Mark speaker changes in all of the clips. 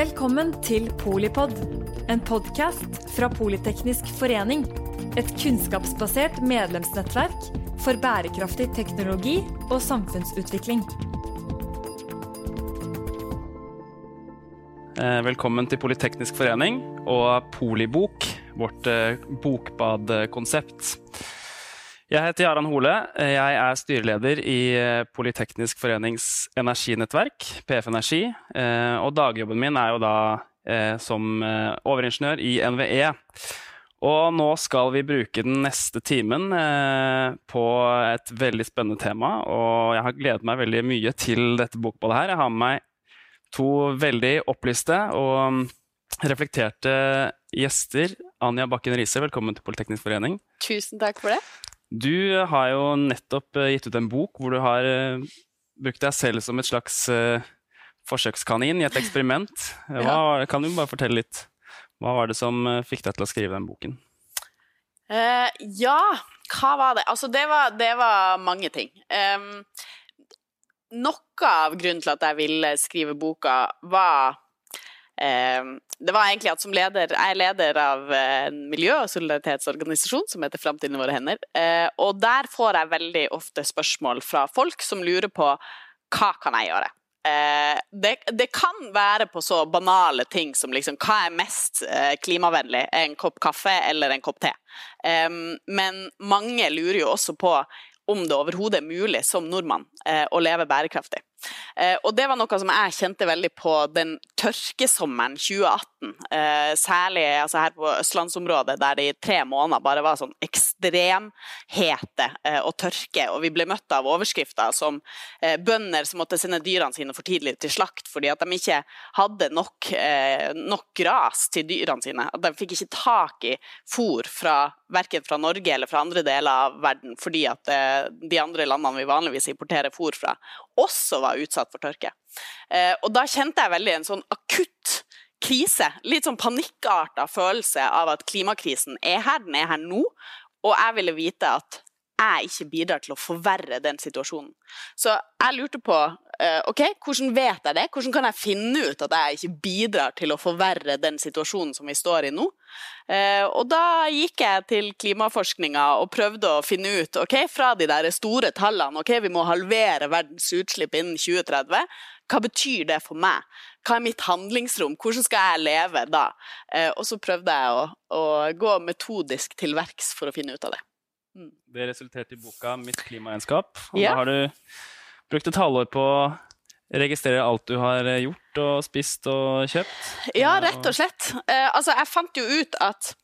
Speaker 1: Velkommen til Polipod, en podkast fra Politeknisk forening. Et kunnskapsbasert medlemsnettverk for bærekraftig teknologi og samfunnsutvikling.
Speaker 2: Eh, Velkommen til Politeknisk forening og Polibok, vårt eh, bokbadkonsept. Jeg heter Jaran Hole. Jeg er styreleder i eh, Politeknisk forenings energinettverk, PF Energi. Eh, Og dagjobben min er jo da eh, som overingeniør i NVE. Og nå skal vi bruke den neste timen på et veldig spennende tema. Og jeg har gledet meg veldig mye til dette bokbadet her. Jeg har med meg to veldig opplyste og reflekterte gjester. Anja Bakken Riise, velkommen til Politeknisk forening.
Speaker 3: Tusen takk for det.
Speaker 2: Du har jo nettopp eh, gitt ut en bok hvor du har eh, brukt deg selv som et slags eh, forsøkskanin i et eksperiment. Hva, Kan du bare fortelle litt? Hva var det som eh, fikk deg til å skrive den boken?
Speaker 3: Uh, ja, hva var det? Altså, det var, det var mange ting. Um, noe av grunnen til at jeg ville skrive boka, var det var egentlig at som leder, Jeg er leder av en miljø- og solidaritetsorganisasjon som heter Framtiden i våre hender. Eh, og der får jeg veldig ofte spørsmål fra folk som lurer på hva kan jeg gjøre. Eh, det, det kan være på så banale ting som liksom, hva er mest eh, klimavennlig, en kopp kaffe eller en kopp te? Em, men mange lurer jo også på om det overhodet er mulig som nordmann å leve bærekraftig. Eh, og det var noe som jeg kjente veldig på den tørkesommeren 2018. Eh, særlig altså her på østlandsområdet, der det i tre måneder bare var sånn ekstremhete eh, og tørke. Og vi ble møtt av overskrifter som bønder som måtte sende dyrene sine for tidlig til slakt fordi at de ikke hadde nok, nok gras til dyrene sine. At de fikk ikke tak i fôr fra verken fra Norge eller fra andre deler av verden, fordi at de andre landene vi vanligvis importerer fôr fra, også var utsatt for tørke. Eh, og da kjente jeg veldig en sånn akutt krise, litt sånn panikkarta følelse av at klimakrisen er her, den er her nå, og jeg ville vite at jeg ikke bidrar til å forverre den situasjonen. Så jeg lurte på eh, ok, hvordan vet jeg det? Hvordan kan jeg finne ut at jeg ikke bidrar til å forverre den situasjonen som vi står i nå? Eh, og da gikk jeg til klimaforskninga og prøvde å finne ut, ok, fra de der store tallene, ok, vi må halvere verdens utslipp innen 2030. Hva betyr det for meg? Hva er mitt handlingsrom? Hvordan skal jeg leve da? Eh, og så prøvde jeg å, å gå metodisk til verks for å finne ut av det.
Speaker 2: Det resulterte i boka 'Mitt klimaregnskap'. Og
Speaker 3: Ja.
Speaker 2: Da har du brukt et halvår på å registrere alt du har eh, gjort og spist og kjøpt.
Speaker 3: Ja, rett og slett. Eh, altså, jeg fant jo ut at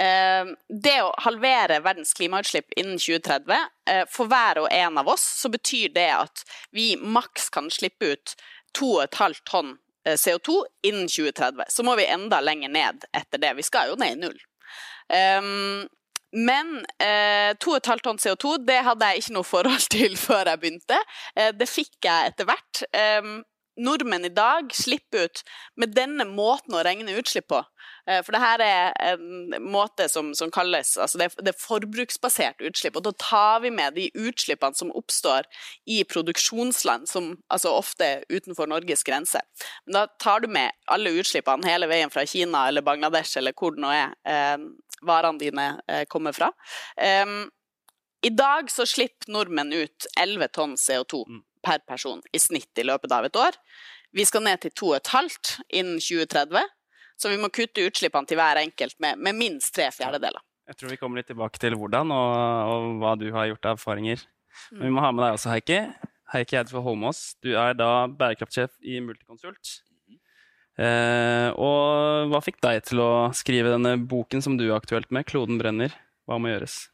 Speaker 3: eh, det å halvere verdens klimautslipp innen 2030, eh, for hver og en av oss, så betyr det at vi maks kan slippe ut 2,5 tonn eh, CO2 innen 2030. Så må vi enda lenger ned etter det. Vi skal jo ned i null. Um, men eh, 2,5 tonn CO2 det hadde jeg ikke noe forhold til før jeg begynte. Eh, det fikk jeg etter hvert. Eh, nordmenn i dag slipper ut med denne måten å regne utslipp på. Eh, For det her er en måte som, som kalles altså det, er- er forbruksbasert utslipp. Og da tar vi med de utslippene som oppstår i produksjonsland, som altså ofte er utenfor Norges grense. Men da tar du med alle utslippene hele veien fra Kina eller Bangladesh eller hvor det nå er varene dine eh, kommer fra. I dag så slipper nordmenn ut 11 tonn CO2
Speaker 2: Mm.
Speaker 3: per person i snitt i løpet av et år. Vi skal ned til 2,5 innen 2030, så vi må kutte utslippene til hver enkelt med, med minst tre fjerdedeler.
Speaker 2: Jeg tror vi kommer litt tilbake til hvordan og, og hva du har gjort av erfaringer. Men
Speaker 3: Mm.
Speaker 2: vi må ha med deg også, Heikki. Heikki Eidsvoll Holmås, du er da bærekraftsjef i Multiconsult. Eh, og hva fikk deg til å skrive denne boken som du er aktuelt med, 'Kloden brenner'? Hva må gjøres?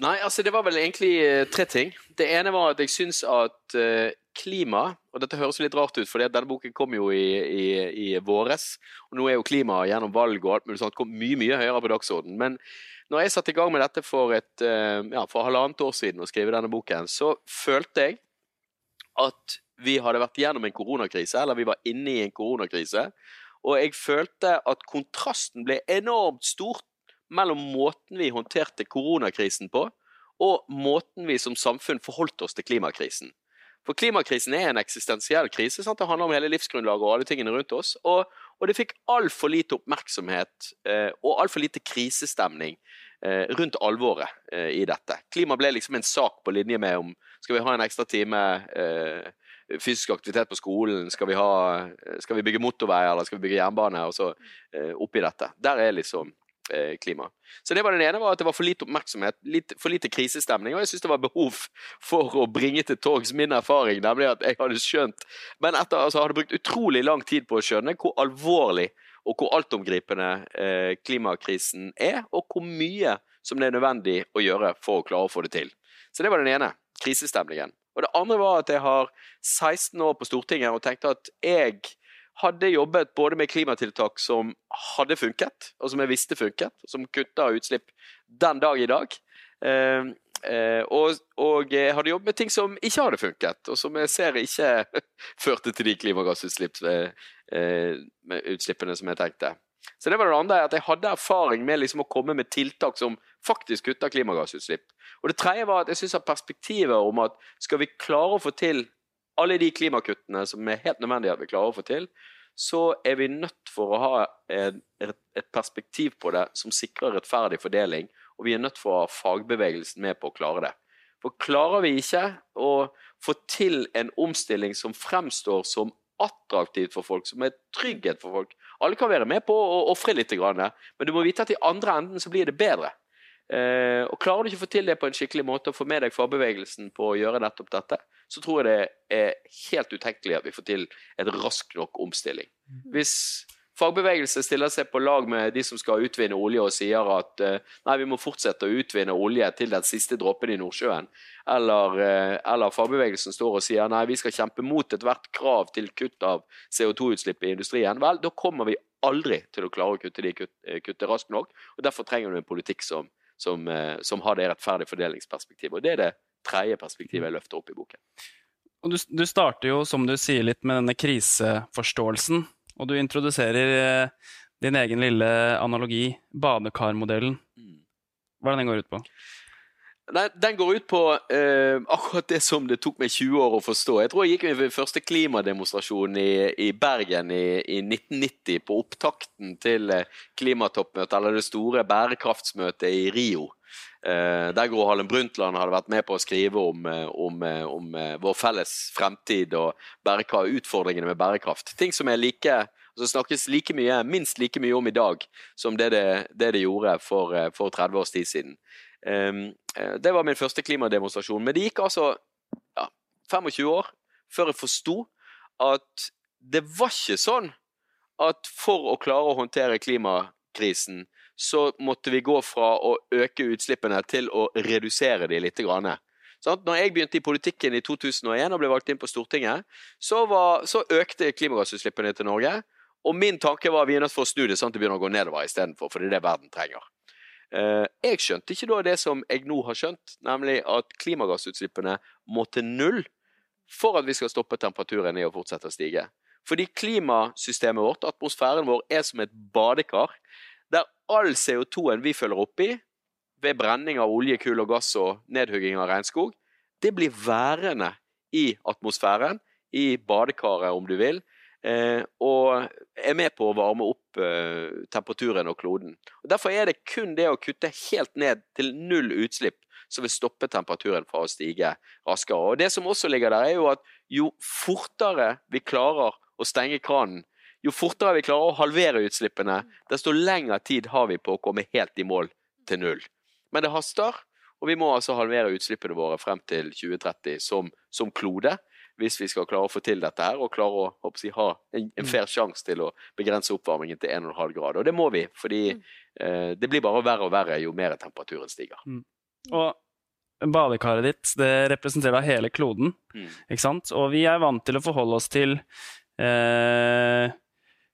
Speaker 4: Nei, altså det var vel egentlig eh, tre ting. Det ene var at jeg syns at eh, klima Og dette høres litt rart ut, for denne boken kom jo i, i, i våres. Og nå er jo klima gjennom valg og alt mulig sånt kom mye mye høyere på dagsordenen. Men når jeg satte i gang med dette for, et, ja, for halvannet år siden, å skrive denne boken, så følte jeg at vi hadde vært gjennom en koronakrise, eller vi var inne i en koronakrise. Og jeg følte at kontrasten ble enormt stort mellom måten vi håndterte koronakrisen på, og måten vi som samfunn forholdt oss til klimakrisen. For klimakrisen er en eksistensiell krise. Sant? Det handler om hele livsgrunnlaget og alle tingene rundt oss. Og, og det fikk altfor lite oppmerksomhet eh, og altfor lite krisestemning eh, rundt alvoret eh, i dette. Klima ble liksom en sak på linje med om skal vi ha en ekstra time eh, fysisk aktivitet på skolen, skal vi, ha, skal vi bygge motorvei eller skal vi bygge jernbane? Og så eh, oppi dette. Der er liksom eh, klima. Så det var den ene, var at det var for lite oppmerksomhet, litt, for lite krisestemning. Og jeg syns det var behov for å bringe til torgs min erfaring, nemlig at jeg hadde skjønt Men etter altså, hadde brukt utrolig lang tid på å skjønne hvor alvorlig og hvor altomgripende eh, klimakrisen er, og hvor mye som det er nødvendig å gjøre for å klare å få det til. Så det var den ene. Krisestemningen. Og det andre var at jeg har 16 år på Stortinget og tenkte at jeg hadde jobbet både med klimatiltak som hadde funket, og som jeg visste funket, som kutta utslipp den dag i dag. Eh, eh, og, og, jeg hadde jobbet med ting som ikke hadde funket, og som jeg ser ikke førte til de klimagassutslippene eh, som jeg tenkte. Så det var det andre, at jeg hadde erfaring med liksom å komme med tiltak som faktisk kutter klimagassutslipp. Og det tredje var at jeg syns at perspektivet om at skal vi klare å få til alle de klimakuttene som er helt nødvendige at vi klarer å få til, så er vi nødt for å ha et perspektiv på det som sikrer rettferdig fordeling, og vi er nødt for å ha fagbevegelsen med på å klare det. For klarer vi ikke å få til en omstilling som fremstår som attraktivt for folk, som er trygghet for folk. Alle kan være med på å ofre litt, men du må vite at i andre enden så blir det bedre. Eh, og Klarer du ikke å få til det på en skikkelig måte og få med deg fagbevegelsen på å gjøre nettopp dette, så tror jeg det er helt utenkelig at vi får til en rask nok omstilling. Mm. Hvis Fagbevegelse stiller seg på lag med de som skal utvinne olje, og sier at eh, nei, vi må fortsette å utvinne olje til den siste dråpen i Nordsjøen. Eller, eh, eller, fagbevegelsen står og sier nei, vi skal kjempe mot ethvert krav til kutt av CO2-utslipp i industrien. Vel, da kommer vi aldri til å klare å kutte de eh, raskt nok. og Derfor trenger du en politikk som, som, som har det rettferdige fordelingsperspektivet. Og Det er det tredje perspektivet jeg løfter opp i boken.
Speaker 2: Og du, du starter jo, som du sier, litt med denne kriseforståelsen. Og du introduserer eh, din egen lille analogi, badekarmodellen. Hva er det den går ut på?
Speaker 4: Nei, den går ut på uh, akkurat det som det tok meg 20 år å forstå. Jeg tror jeg gikk min første klimademonstrasjon i, i Bergen i, i, 1990, på opptakten til eh, klimatoppmøtet, eller det store bærekraftsmøtet i Rio. Uh, der Gro Harlem Brundtland hadde vært med på å skrive om, om, om, om vår felles fremtid og utfordringene med bærekraft. Ting som er like altså snakkes like mye, minst like mye om i dag som det det, det, det gjorde for, for 30 års tid siden. Um, det var min første klimademonstrasjon. Men det gikk altså ja, 25 år før jeg forsto at det var ikke sånn at for å klare å håndtere klimakrisen, så måtte vi gå fra å øke utslippene til å redusere de litt. Grann. Sånn, når jeg begynte i politikken i 2001 og ble valgt inn på Stortinget, så, var, så økte klimagassutslippene til Norge. Og min tanke var at vi er nødt for å snu det sånn at det begynner å gå nedover istedenfor, for det er det verden trenger. Eh, jeg skjønte ikke da det som jeg nå har skjønt, nemlig at klimagassutslippene må til null for at vi skal stoppe temperaturen i å fortsette å stige. Fordi klimasystemet vårt, atmosfæren vår, er som et badekar all CO2-en vi følger oppi ved brenning av olje, kull og gass og nedhugging av regnskog, det blir værende i atmosfæren, i badekaret om du vil, eh, og er med på å varme opp eh, temperaturen og kloden. Og Derfor er det kun det å kutte helt ned til null utslipp som vil stoppe temperaturen fra å stige raskere. Og Det som også ligger der, er jo at jo fortere vi klarer å stenge kranen, jo fortere vi klarer å halvere utslippene, desto lengre tid har vi på å komme helt i mål til null. Men det haster, og vi må altså halvere utslippene våre frem til 2030 som, som klode hvis vi skal klare å få til dette her, og klare å, å si, ha en, en mm. fair sjanse til å begrense oppvarmingen til 1,5 grader. Og det må vi, fordi mm. eh, det blir bare verre og verre jo mer temperaturen stiger. Mm.
Speaker 2: Og badekaret ditt det representerer hele kloden, mm. ikke sant? Og vi er vant til å forholde oss til eh,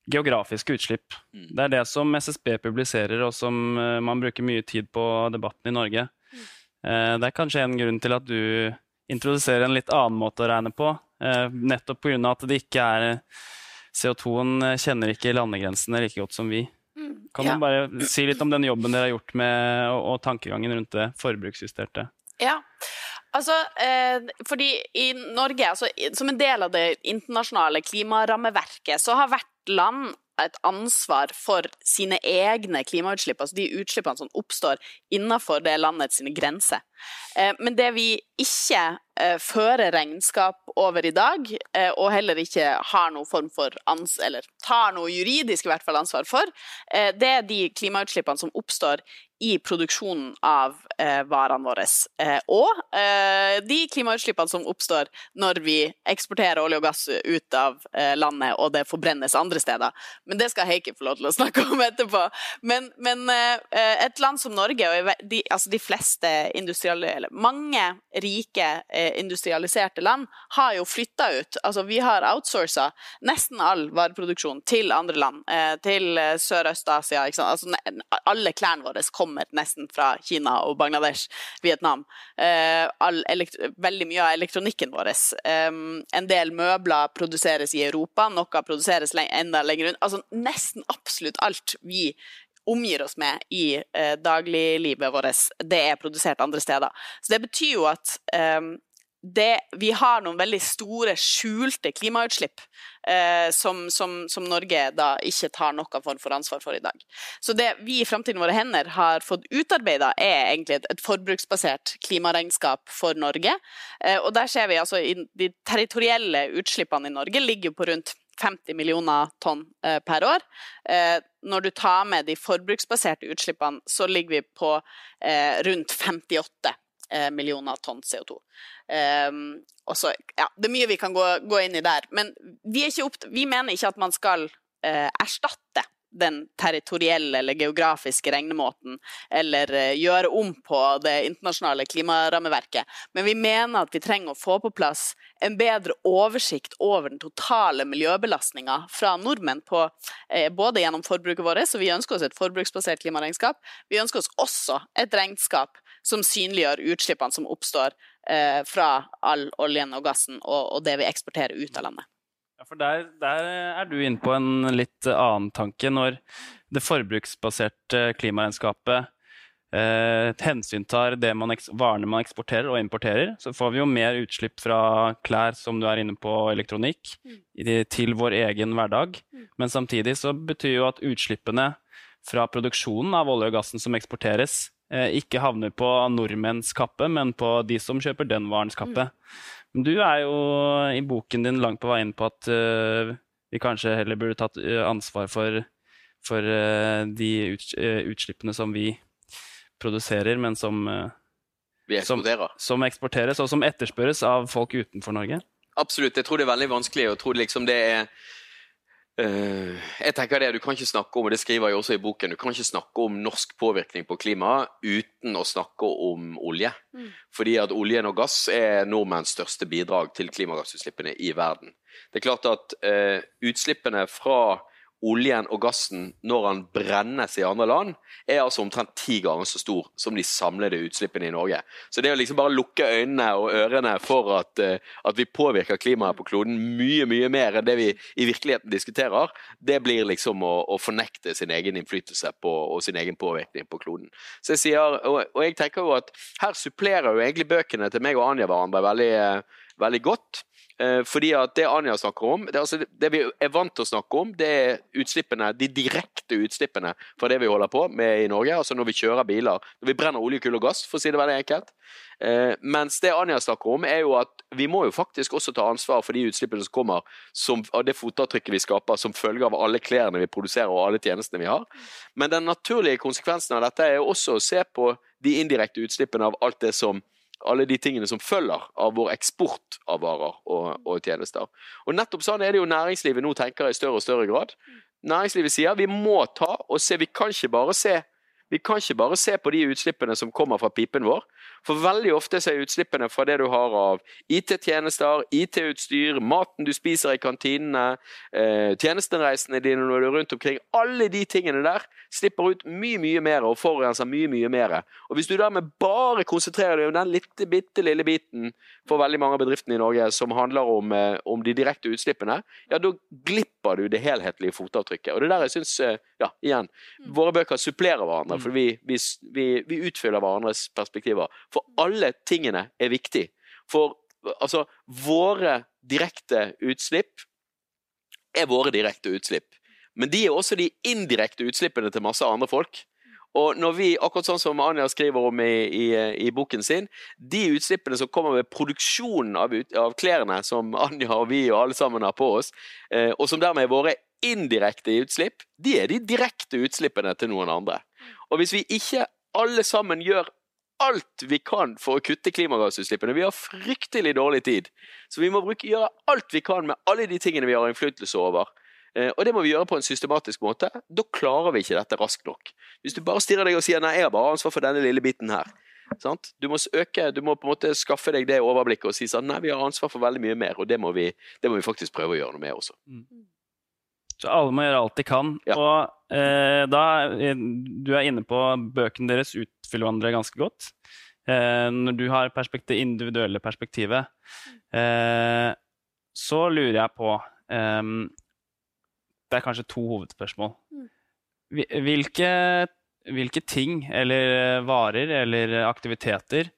Speaker 2: geografiske utslipp. Mm. Det er det som SSB publiserer, og som eh, man bruker mye tid på debatten i Norge. Mm. Eh, det er kanskje en grunn til at du introduserer en litt annen måte å regne på. Eh, nettopp pga. at det ikke er CO2-en kjenner ikke landegrensene like godt som vi. Mm, kan ja. du bare si litt om den jobben dere har gjort med, og, og tankegangen rundt det forbruksjusterte?
Speaker 3: Ja, Altså, eh, fordi i Norge, altså, som en del av det internasjonale klimarammeverket, så har hvert land et ansvar for sine egne klimautslipp, altså de utslippene som oppstår innenfor det landets grenser. Eh, men det vi ikke eh, fører regnskap over i dag, eh, og heller ikke har noen form for ans eller tar noe juridisk i hvert fall ansvar for, det er de klimautslippene som oppstår i produksjonen av varene våre. Og de klimautslippene som oppstår når vi eksporterer olje og gass ut av landet og det forbrennes andre steder. Men det skal Heikki få lov til å snakke om etterpå. Men, men et land som Norge, og de, altså de fleste industrielle, mange rike eh, industrialiserte land, har jo flytta ut. Altså vi har outsourca nesten all vareproduksjon til andre land. til Sørøst-Asia. Altså, alle klærne våre kommer nesten fra Kina og Bangladesh, Vietnam. Eh, veldig mye av elektronikken vår. Eh, en del møbler produseres i Europa, noe produseres enda lenger rundt. Altså nesten absolutt alt vi omgir oss med i eh, dagliglivet vårt, det er produsert andre steder. Så det betyr jo at eh, det, vi har noen veldig store, skjulte klimautslipp eh, som, som, som, Norge da ikke tar noen form for ansvar for i dag. Så det vi i Framtiden våre hender har fått utarbeida, er egentlig et, et, forbruksbasert klimaregnskap for Norge. Eh, og der ser vi altså de territorielle utslippene i Norge ligger på rundt 50 millioner tonn eh, per år. Eh, når du tar med de forbruksbaserte utslippene, så ligger vi på eh, rundt 58 eh, millioner tonn CO2. Um, så, ja, det er mye vi kan gå, inn i der. Men vi, vi, mener ikke at man skal erstatte den territorielle eller geografiske regnemåten, eller uh, gjøre om på det internasjonale klimarammeverket. Men vi mener at vi trenger å få på plass en bedre oversikt over den totale miljøbelastninga fra nordmenn, på, uh, både gjennom forbruket vårt, så vi ønsker oss et forbruksbasert klimaregnskap. Vi ønsker oss også et regnskap som synliggjør utslippene som oppstår eh, fra all oljen og gassen og, det vi eksporterer ut av landet.
Speaker 2: Ja, for der, der, er du inne på en litt annen tanke. Når det forbruksbaserte klimaregnskapet eh, hensyntar det man, varene man eksporterer og importerer, så får vi jo mer utslipp fra klær, som du er inne på, elektronikk, mm. til vår egen hverdag. Mm. Men samtidig så betyr jo at utslippene fra produksjonen av olje og gassen som eksporteres, Eh, ikke havner på nordmenns kappe, men på de som kjøper den varens kappe. Mm. Du er jo i boken din langt på vei inn på at uh, vi kanskje heller burde tatt uh, ansvar for, for uh, de utslippene som vi produserer, men som,
Speaker 4: som,
Speaker 2: som eksporteres, og som etterspørres av folk utenfor Norge.
Speaker 4: Absolutt. Jeg tror det er veldig vanskelig. å tro liksom det er Uh, jeg tenker det, Du kan ikke snakke om og det skriver jeg også i boken, du kan ikke snakke om norsk påvirkning på klimaet uten å snakke om olje. Mm. Fordi at oljen og gass er nordmenns største bidrag til klimagassutslippene i verden. Det er klart at uh, utslippene fra oljen og gassen når den brennes i andre land, er altså omtrent ti ganger så stor som de samlede utslippene i Norge. Så det å liksom bare lukke øynene og ørene for at, uh, at, vi påvirker klimaet på kloden mye mye mer enn det vi i virkeligheten diskuterer, det blir liksom å, å fornekte sin egen innflytelse på, og sin egen påvirkning på kloden. Så jeg sier, og, og jeg tenker jo at her supplerer jo egentlig bøkene til meg og Anja hverandre veldig, uh, veldig godt. Eh, fordi at det Anja snakker om, det, altså det, vi er vant til å snakke om, det er utslippene, de direkte utslippene fra det vi holder på med i Norge. Altså når vi kjører biler. Når vi brenner olje, kull og gass, for å si det veldig enkelt. Eh, mens det Anja snakker om, er jo at vi må jo faktisk også ta ansvar for de utslippene som kommer som, av det fotavtrykket vi skaper som følge av alle klærne vi produserer og alle tjenestene vi har. Men den naturlige konsekvensen av dette er jo også å se på de indirekte utslippene av alt det som alle de tingene som følger av vår eksport av varer og, og, tjenester. Og nettopp sånn er det jo næringslivet nå tenker i større og større grad. Næringslivet sier vi må ta og se, vi kan ikke bare se vi kan ikke bare se på de utslippene som kommer fra pipen vår. For veldig ofte er utslippene fra det du har av IT-tjenester, IT-utstyr, maten du spiser i kantinene, eh, tjenestereisene dine når du er rundt omkring. Alle de tingene der slipper ut mye, mye mer og forurenser mye, mye mer. Og hvis du dermed bare konsentrerer deg om den litte, bitte lille biten for veldig mange av bedriftene i Norge som handler om, eh, om de direkte utslippene, ja, da glipper skaper du det helhetlige fotavtrykket. Og det er der jeg syns, ja, igjen, våre bøker supplerer hverandre, for vi, vi, vi, vi utfyller hverandres perspektiver. For alle tingene er viktig. For altså, våre direkte utslipp er våre direkte utslipp. Men de er også de indirekte utslippene til masse andre folk. Og når vi, akkurat sånn som Anja skriver om i, i, i boken sin, de utslippene som kommer ved produksjonen av, av, klærne som Anja og vi og alle sammen har på oss, eh, og som dermed er våre indirekte utslipp, de er de direkte utslippene til noen andre. Og hvis vi ikke alle sammen gjør alt vi kan for å kutte klimagassutslippene. Vi har fryktelig dårlig tid, så vi må bruke, gjøre alt vi kan med alle de tingene vi har innflytelse over. Eh, og det må vi gjøre på en systematisk måte. Da klarer vi ikke dette raskt nok. Hvis du bare stirrer deg og sier 'nei, jeg har bare ansvar for denne lille biten her', sant? Du må øke, du må på en måte skaffe deg det overblikket og si sånn 'nei, vi har ansvar for veldig mye mer', og det må vi, det må vi faktisk prøve å gjøre noe med også. Mm.
Speaker 2: Så alle må gjøre alt de kan. Ja. Og eh, da Du er inne på bøkene deres utfyller hverandre ganske godt. Eh, når du har det individuelle perspektivet, eh, så lurer jeg på eh, det er kanskje to hovedspørsmål. Mm. Hvilke, hvilke, ting eller varer eller aktiviteter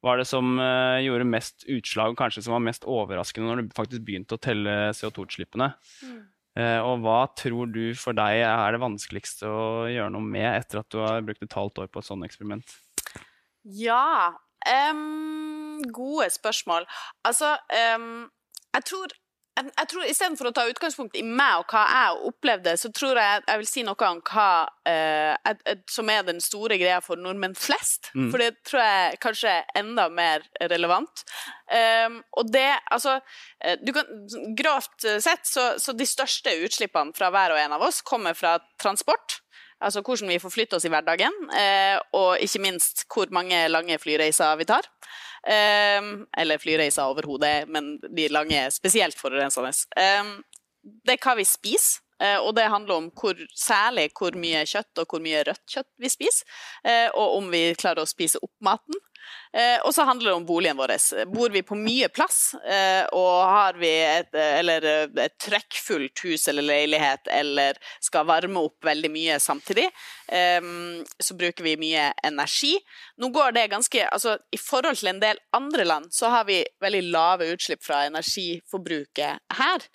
Speaker 2: var det som uh, gjorde mest utslag, og kanskje som var mest overraskende når du faktisk begynte å telle CO2-utslippene? Mm. Og hva tror du for deg er det vanskeligste å gjøre noe med etter at du har brukt et halvt år på et sånt eksperiment?
Speaker 3: Ja um, Gode spørsmål. Altså, um, jeg tror jeg tror Istedenfor å ta utgangspunkt i meg og hva jeg opplevde, så tror jeg jeg vil si noe om hva eh, som er den store greia for nordmenn flest. Mm. For det tror jeg kanskje er enda mer relevant. Um, og det, altså eh, du kan, Grovt sett så, så de største utslippene fra hver og en av oss kommer fra transport. Altså hvordan vi forflytter oss i hverdagen, eh, og ikke minst hvor mange lange flyreiser vi tar. Um, eller flyreiser overhodet, men de lange er spesielt forurensende. Um, det er hva vi spiser. Uh, og det handler om hvor, særlig hvor mye kjøtt og hvor mye rødt kjøtt vi spiser, uh, og om vi klarer å spise opp maten. Eh, og så handler det om boligen vår. Bor vi på mye plass, eh, og har vi et, eller et trekkfullt hus eller leilighet, eller skal varme opp veldig mye samtidig, eh, så bruker vi mye energi. Nå går det ganske Altså, i forhold til en del andre land, så har vi veldig lave utslipp fra energiforbruket her.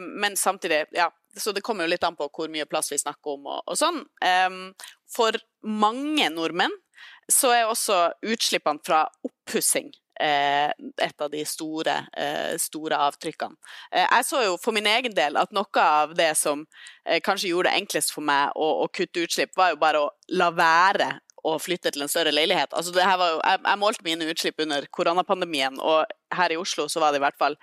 Speaker 3: Men samtidig, ja, så det kommer jo litt an på hvor mye plass vi snakker om og, og sånn. Um, for mange nordmenn så er også utslippene fra oppussing eh, et av de store, eh, store avtrykkene. Eh, jeg så jo for min egen del at noe av det som kanskje gjorde det enklest for meg å, å kutte utslipp, var jo bare å la være å flytte til en større leilighet. Altså, jo, jeg, jeg, målte mine utslipp under koronapandemien, og her i Oslo så var det i hvert fall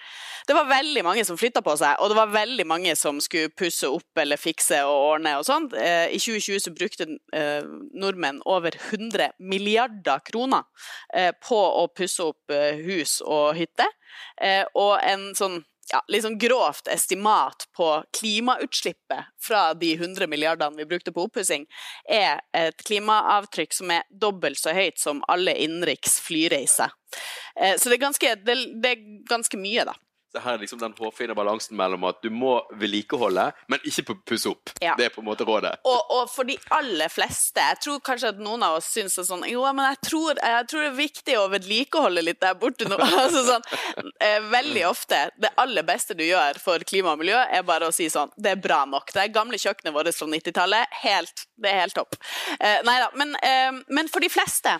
Speaker 3: Det var veldig mange som flytta på seg, og det var veldig mange som skulle pusse opp eller fikse og ordne og sånn. I 2020 så brukte eh, nordmenn over 100 milliarder kroner eh, på å pusse opp eh, hus og hytter. Og en sånn ja, sånn grovt estimat på klimautslippet fra de 100 milliardene vi brukte på oppussing, er et klimaavtrykk som er dobbelt så høyt som alle innenriks flyreiser. Eh, så det er, ganske, det, det er ganske mye, da.
Speaker 4: Så her er liksom den hårfine balansen mellom at du må vedlikeholde, men ikke pusse opp. Ja. Det er på en måte rådet.
Speaker 3: Og, og, for de aller fleste Jeg tror kanskje at noen av oss syns det er sånn Jo, men jeg tror, jeg tror, det er viktig å vedlikeholde litt der borte nå. altså sånn, eh, veldig ofte Det aller beste du gjør for klima og miljø, er bare å si sånn Det er bra nok. Det er gamle kjøkkenet vårt fra 90-tallet. Det er helt topp. Eh, nei da. Men, eh, men, for de fleste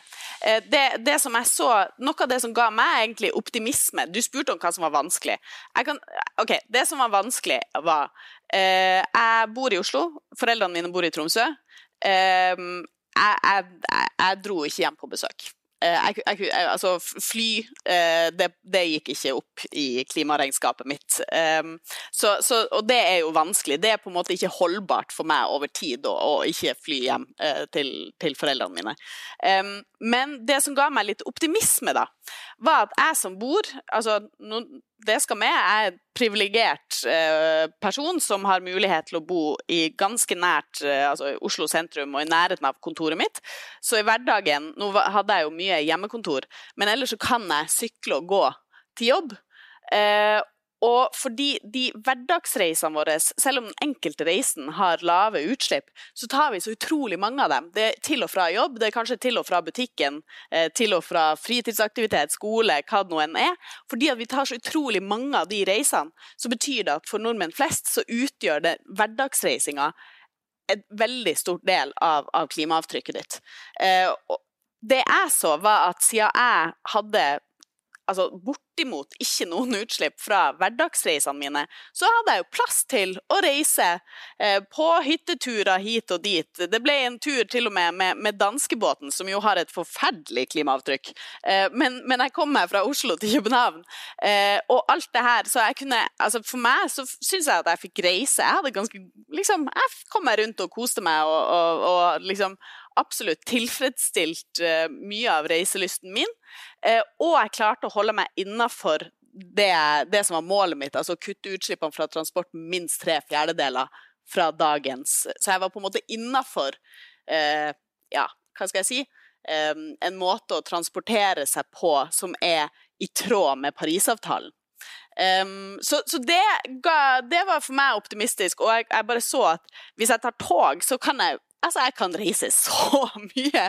Speaker 3: eh, det, det som jeg så Noe av det som ga meg egentlig optimisme Du spurte om hva som var vanskelig. Kan, OK, det som var vanskelig, var eh, Jeg bor i Oslo. Foreldrene mine bor i Tromsø. Eh, jeg, jeg, jeg, dro ikke hjem på besøk. Eh, jeg, altså, fly, eh, det, det, gikk ikke opp i klimaregnskapet mitt. Um, så, så, og det er jo vanskelig. Det er på en måte ikke holdbart for meg over tid å, å ikke fly hjem uh, til, til, foreldrene mine. Men det som ga meg litt optimisme, da, var at jeg som bor altså, no, det skal med. Jeg er en privilegert eh, person som har mulighet til å bo i ganske nært eh, altså Oslo sentrum og i nærheten av kontoret mitt. Så i hverdagen Nå hadde jeg jo mye hjemmekontor, men ellers så kan jeg sykle og gå til jobb. Eh, Og fordi de hverdagsreisene våre, selv om den enkelte reisen har lave utslipp, så tar vi så utrolig mange av dem. Det er til og fra jobb, det er kanskje til og fra butikken, eh, til og fra fritidsaktivitet, skole, hva det nå enn er. Fordi at vi tar så utrolig mange av de reisene, så betyr det at for nordmenn flest så utgjør det hverdagsreisinga en veldig stor del av, av klimaavtrykket ditt. Eh, det jeg så, var at siden jeg hadde altså bortimot ikke noen utslipp fra hverdagsreisene mine, så hadde jeg jo plass til å reise eh, på hytteturer hit og dit. Det ble en tur til og med med, med danskebåten, som jo har et forferdelig klimaavtrykk. Eh, men, men, jeg kom meg fra Oslo til København, eh, og alt det her Så jeg kunne Altså, for meg så syns jeg at jeg fikk reise. Jeg hadde ganske Liksom, jeg kom meg rundt og koste meg og, og, og liksom absolutt tilfredsstilt uh, mye av reiselysten min. Uh, og jeg klarte å holde meg innafor det, det, som var målet mitt, altså å kutte utslippene fra transport minst tre fjerdedeler fra dagens. Så jeg var på en måte innafor uh, ja, hva skal jeg si, en måte å transportere seg på som er i tråd med Parisavtalen. Um, så, så det, ga, det, var for meg optimistisk, og jeg, jeg, bare så at hvis jeg tar tog, så kan jeg Altså, jeg kan reise så mye.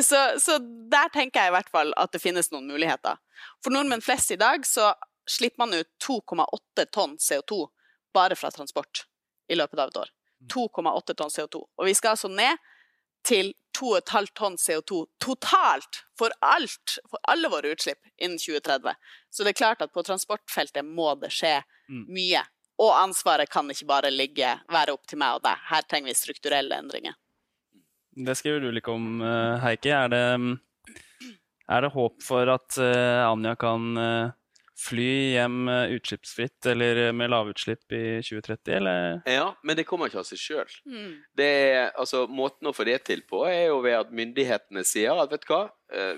Speaker 3: Så, så, der tenker jeg i hvert fall at det finnes noen muligheter. For nordmenn flest i dag så slipper man ut 2,8 tonn CO2 bare fra transport i løpet av et år. 2,8 mm. tonn CO2. Og vi skal altså ned til 2,5 tonn CO2 totalt for alt, for alle våre utslipp innen 2030. Så det er klart at på transportfeltet må det skje mm. mye. Og ansvaret kan ikke bare ligge, være opp til meg og deg. Her trenger vi strukturelle endringer.
Speaker 2: Det skriver du litt om, eh, Heikki. Er det, er det håp for at uh, Anja kan uh, fly hjem utslippsfritt eller med lavutslipp i 2030, eller?
Speaker 4: Ja, men det kommer ikke av seg sjøl. Mm. Altså, måten å få det til på er jo ved at myndighetene sier at vet du hva,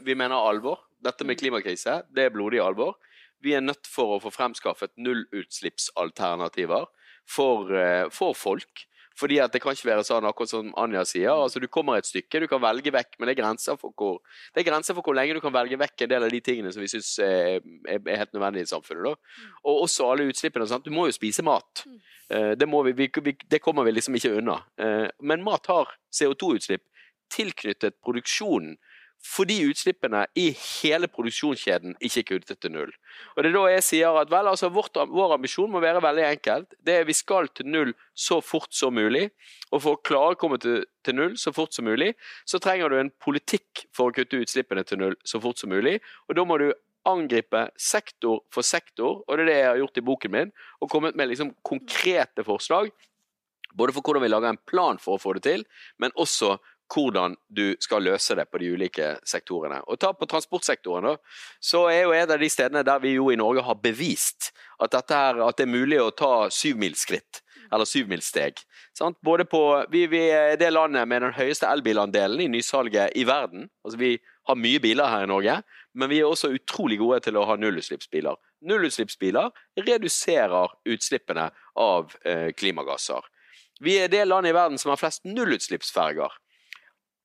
Speaker 4: vi mener alvor. Dette med mm. klimakrise, det er blodig alvor. Vi er nødt for å få fremskaffet nullutslippsalternativer for, for folk. Fordi at det kan ikke være sånn, akkurat som Anja sier. altså Du kommer et stykke, du kan velge vekk, men det er grenser for hvor, det er grenser for hvor lenge du kan velge vekk en del av de tingene som vi syns er, er, helt nødvendige i samfunnet. Da. Og også alle utslippene. Sant? Du må jo spise mat. Eh, det, vi, vi, det, kommer vi liksom ikke unna. Eh, men mat har CO2-utslipp tilknyttet produksjonen fordi utslippene i hele produksjonskjeden ikke er kuttet til null. Og Det er da jeg sier at vel, altså vårt, Vår ambisjon må være veldig enkelt. Det er Vi skal til null så fort som mulig. Og for å klare å komme til, til, null så fort som mulig, så trenger du en politikk for å kutte utslippene til null så fort som mulig. Og da må du angripe sektor for sektor, og det er det jeg har gjort i boken min. Og kommet med liksom konkrete forslag. Både for hvordan vi lager en plan for å få det til, men også hvordan du skal løse det på de ulike sektorene. Og ta på transportsektoren, da, så er jo et av de stedene der vi jo i Norge har bevist at, her, at det er mulig å ta syvmilsskritt, eller syvmilssteg. Både på, vi, vi, er det landet med den høyeste elbilandelen i nysalget i verden. Altså Vi har mye biler her i Norge, men vi er også utrolig gode til å ha nullutslippsbiler. Nullutslippsbiler reduserer utslippene av eh, klimagasser. Vi er det landet i verden som har flest nullutslippsferger.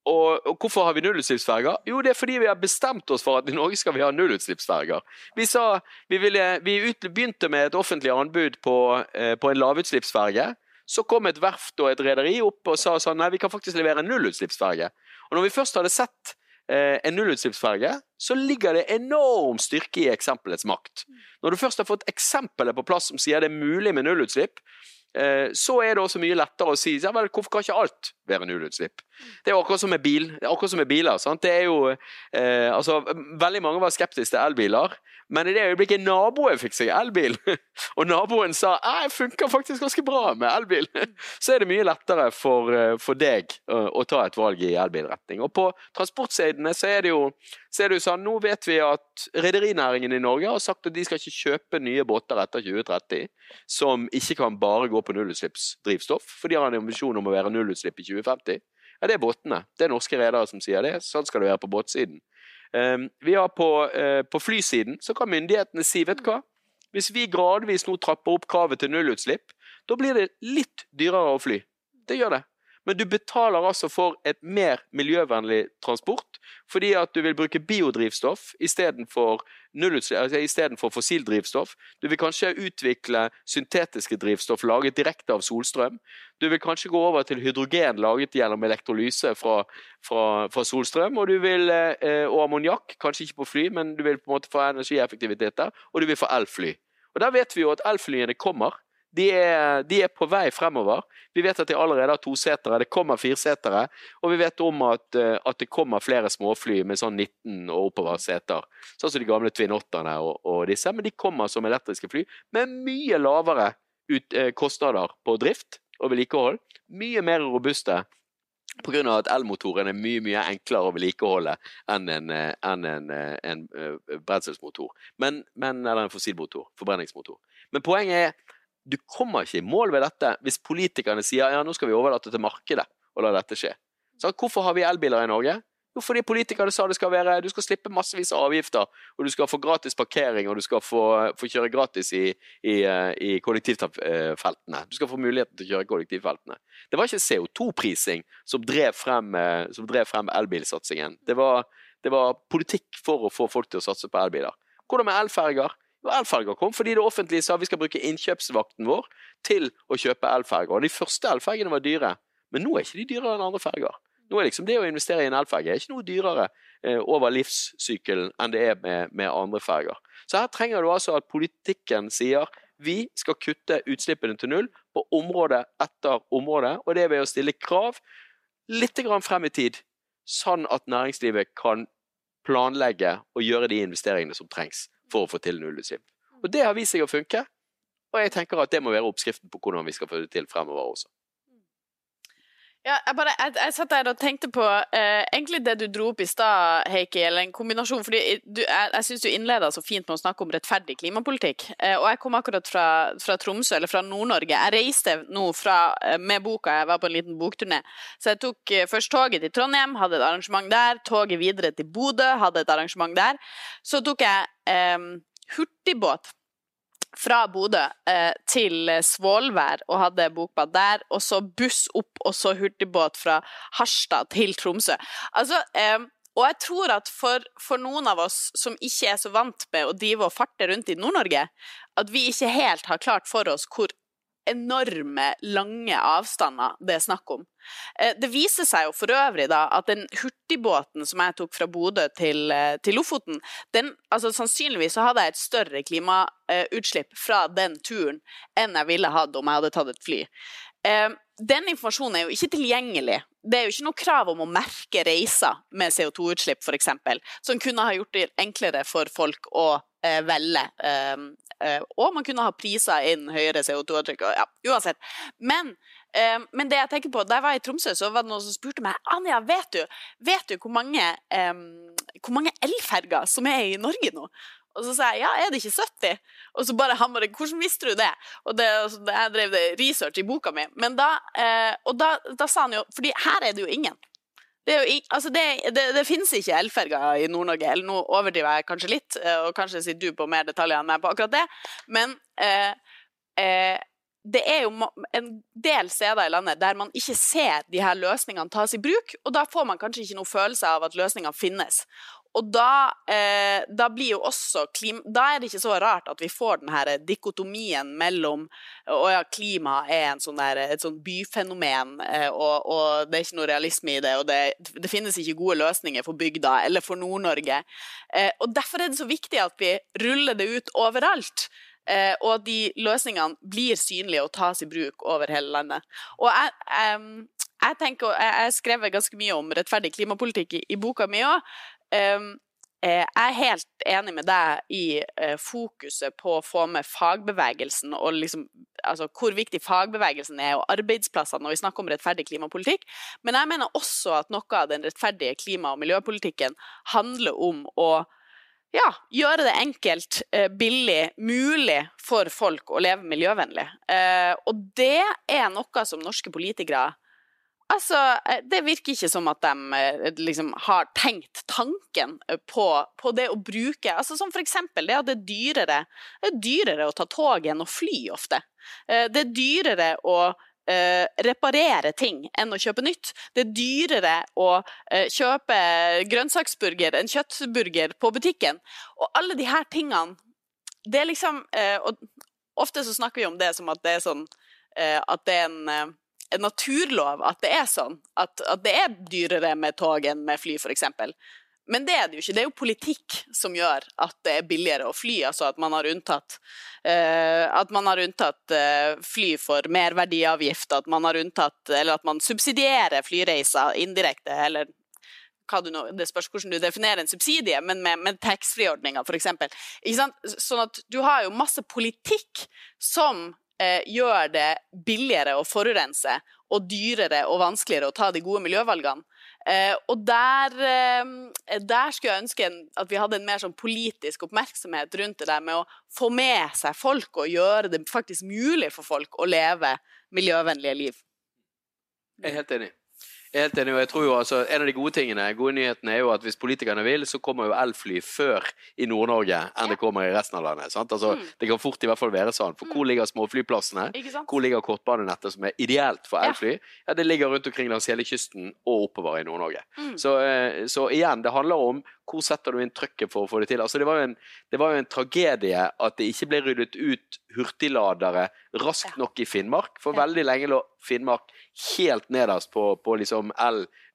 Speaker 4: Og, og, hvorfor har vi nullutslippsferger? Jo, det er fordi vi har bestemt oss for at i Norge skal vi ha nullutslippsferger. Vi, sa, vi, ville, vi begynte med et offentlig anbud på, eh, på en lavutslippsferge. Så kom et verft og et rederi opp og sa sånn nei, vi kan faktisk levere en nullutslippsferge. Og når vi først hadde sett eh, en nullutslippsferge, så ligger det enorm styrke i eksempelets makt. Når du først har fått eksempelet på plass som sier det er mulig med nullutslipp, Eh, så er det også mye lettere å si ja, vel, hvorfor kan ikke alt være nullutslipp? Det er akkurat som med, bil, akkurat som med biler. Sant? Det er jo, eh, altså, veldig mange var skeptiske til elbiler, men i det øyeblikket naboen fikk seg elbil, og naboen sa det funker faktisk ganske bra med elbil, så er det mye lettere for, eh, for deg å, å, ta et valg i elbilretning. Og på transportsidene så er det jo så er det jo sånn, Nå vet vi at rederinæringen i Norge har sagt at de skal ikke kjøpe nye båter etter 2030 som ikke kan bare gå på nullutslippsdrivstoff, for de har en ambisjon om å være nullutslipp i 2050. Ja, det er båtene. Det er norske redere som sier det. Sånn skal det være på båtsiden. Um, vi har på, uh, på, flysiden så kan myndighetene si, vet du hva, hvis vi gradvis nå trapper opp kravet til nullutslipp, da blir det litt dyrere å fly. Det gjør det. Men du betaler altså for et mer miljøvennlig transport fordi at du vil bruke biodrivstoff istedenfor altså fossildrivstoff. Du vil kanskje utvikle syntetiske drivstoff laget direkte av solstrøm. Du vil kanskje gå over til hydrogen laget gjennom elektrolyse fra, fra, fra solstrøm. Og, vil, eh, og ammoniakk, kanskje ikke på fly, men du vil på en måte få energieffektivitet der. Og du vil få elfly. Og Der vet vi jo at elflyene kommer. De er, de er, på vei fremover. Vi vet at de allerede har tosetere, det kommer firesetere. Og vi vet om at, eh, at, det kommer flere småfly med sånn 19 og oppover seter. Sånn som de gamle Twin Otterne og, og, disse. Men de kommer som elektriske fly med mye lavere ut, eh, kostnader på drift og vedlikehold. Mye mer robuste Pga. at elmotoren er mye mye enklere å vedlikeholde enn en, eh, en, eh, en, en brenselsmotor. Men, men, eller en fossilmotor. Forbrenningsmotor. Men poenget er du kommer ikke i mål ved dette hvis politikerne sier ja, nå skal vi overlate til markedet og la dette skje. Så hvorfor har vi elbiler i Norge? Jo, fordi politikerne sa det skal være Du skal slippe massevis av avgifter, og du skal få gratis parkering, og du skal få, få kjøre gratis i, i, eh, i kollektivfeltene. Du skal få muligheten til å kjøre kollektivfeltene. Det var ikke CO2-prising som drev frem, eh, frem elbilsatsingen. Det var, det var politikk for å få folk til å satse på elbiler. Hvordan med elferger? Elferger kom fordi det offentlige sa vi skal bruke innkjøpsvakten vår til å kjøpe elferger. De første elfergene var dyre, men nå er ikke de dyrere enn andre ferger. Nå er liksom det å investere i en elferge er ikke noe dyrere eh, over livssykkelen enn det er med, med andre ferger. Så her trenger du altså at politikken sier vi skal kutte utslippene til null på område etter område, og det er ved å stille krav litt frem i tid, sånn at næringslivet kan planlegge og gjøre de investeringene som trengs for å få til nullutslipp. Og det har vist seg å funke, og jeg tenker at det må være oppskriften på hvordan vi skal få det til fremover også.
Speaker 3: Ja, jeg, bare, jeg, jeg satt der og tenkte på eh, egentlig det du dro opp i stad, Heikki, eller en kombinasjon. fordi du, Jeg, jeg syns du innleda så fint med å snakke om rettferdig klimapolitikk. Eh, og jeg kom akkurat fra, fra Tromsø, eller fra Nord-Norge. Jeg reiste nå fra, eh, med boka, jeg var på en liten bokturné. Så jeg tok eh, først toget til Trondheim, hadde et arrangement der. Toget videre til Bodø, hadde et arrangement der. Så tok jeg eh, hurtigbåt fra Bodø eh, til Svolvær og hadde bokbad der, og så buss opp, og så hurtigbåt fra Harstad til Tromsø. Altså, eh, og jeg tror at for, for, noen av oss som ikke er så vant med å drive og farte rundt i Nord-Norge, at vi ikke helt har klart for oss hvor enorme, lange avstander det er snakk om. Eh, det viser seg jo for øvrig da at den hurtigbåten som jeg tok fra Bodø til, eh, til Lofoten, den, altså sannsynligvis så hadde jeg et større klimautslipp fra den turen enn jeg ville hatt om jeg hadde tatt et fly. Eh, den informasjonen er jo ikke tilgjengelig. Det er jo ikke noe krav om å merke reiser med CO2-utslipp, f.eks., som kunne ha gjort det enklere for folk å eh, velge. Eh, eh, og man kunne ha priser inn høyere CO2-avtrykk. Ja, uansett. Men, eh, men, det jeg tenker på, da jeg var i Tromsø, så var det noen som spurte meg Anja, vet du, vet du hvor mange, hvor mange elferger som er i Norge nå? Og så sa jeg ja, er det ikke 70? Og så bare han bare hvordan visste du det? Og det, altså, jeg drev det research i boka mi. Men da, eh, og da, da, sa han jo fordi her er det jo ingen. Det, jo, altså det, det, det finnes ikke elferger i Nord-Norge, eller nå overdriver jeg kanskje litt, eh, og kanskje sitter du på mer detaljer enn meg på akkurat det, men eh, eh, det er jo en del steder i landet der man ikke ser de her løsningene tas i bruk, og da får man kanskje ikke noe følelse av at løsningene finnes. Og da, eh, da, blir jo også klima, Da er det ikke så rart at vi får denne dikotomien mellom Å ja, klima er sånn der, et sånn byfenomen, eh, og, og, det er ikke noe realisme i det, og det, det finnes ikke gode løsninger for bygda eller for Nord-Norge. Eh, og derfor er det så viktig at vi ruller det ut overalt. Eh, og at de løsningene blir synlige og tas i bruk over hele landet. Og jeg, jeg, jeg tenker, jeg har skrevet ganske mye om rettferdig klimapolitikk i, i boka mi òg. Um, jeg er helt enig med deg i uh, fokuset på å få med fagbevegelsen og liksom, altså, hvor viktig fagbevegelsen er, og arbeidsplassene når vi snakker om rettferdig klimapolitikk. Men jeg mener også at noe av den rettferdige klima- og miljøpolitikken handler om å ja, gjøre det enkelt, uh, billig, mulig for folk å leve miljøvennlig. Og det er noe som norske politikere Altså, eh, det virker ikke som at de eh, liksom har tenkt tanken eh, på, på, det å bruke altså Som eksempel det at det er dyrere, det er dyrere å ta tog enn å fly ofte. Det er dyrere å Uh, reparere ting enn å kjøpe nytt. Det er dyrere å uh, kjøpe grønnsaksburger enn kjøttburger på butikken. Og alle de her tingene Det er liksom uh, Ofte så snakker vi om det som at det er sånn At det er en, en naturlov at det er sånn. At, at det er dyrere med tog enn med fly, f.eks. Men det er det jo ikke. Det er jo politikk som gjør at det er billigere å fly. Altså at man har unntatt, uh, at man har unntatt uh, fly for merverdiavgift, at man har unntatt Eller at man subsidierer flyreiser indirekte, eller nå, Det spørs hvordan du definerer en subsidie, men med, med taxfree-ordninga, f.eks. Sånn at du har jo masse politikk som eh, gjør det billigere å forurense og dyrere og vanskeligere å ta de gode miljøvalgene. Eh, og der, eh, der, skulle jeg ønske at vi hadde en mer sånn politisk oppmerksomhet rundt det der med å få med seg folk og gjøre det faktisk mulig for folk å leve miljøvennlige liv.
Speaker 4: Jeg er helt enig. Helt enig, og jeg tror jo altså, En av de gode tingene, gode nyhetene er jo at hvis politikerne vil, så kommer jo elfly før i Nord-Norge enn det kommer i resten av landet. Altså,
Speaker 3: Mm.
Speaker 4: Det kan fort i hvert fall være sånn. For hvor ligger småflyplassene? Hvor ligger kortbanenettet som er ideelt for elfly? Ja, Det ligger rundt omkring langs hele kysten og oppover i Nord-Norge.
Speaker 3: Mm.
Speaker 4: Så, eh, så igjen, det handler om hvor setter du inn trøkket for å få det til. Altså, det, var en, det var jo en tragedie at det ikke ble ryddet ut hurtigladere raskt nok i Finnmark. For veldig lenge lå Finnmark helt nederst på, på liksom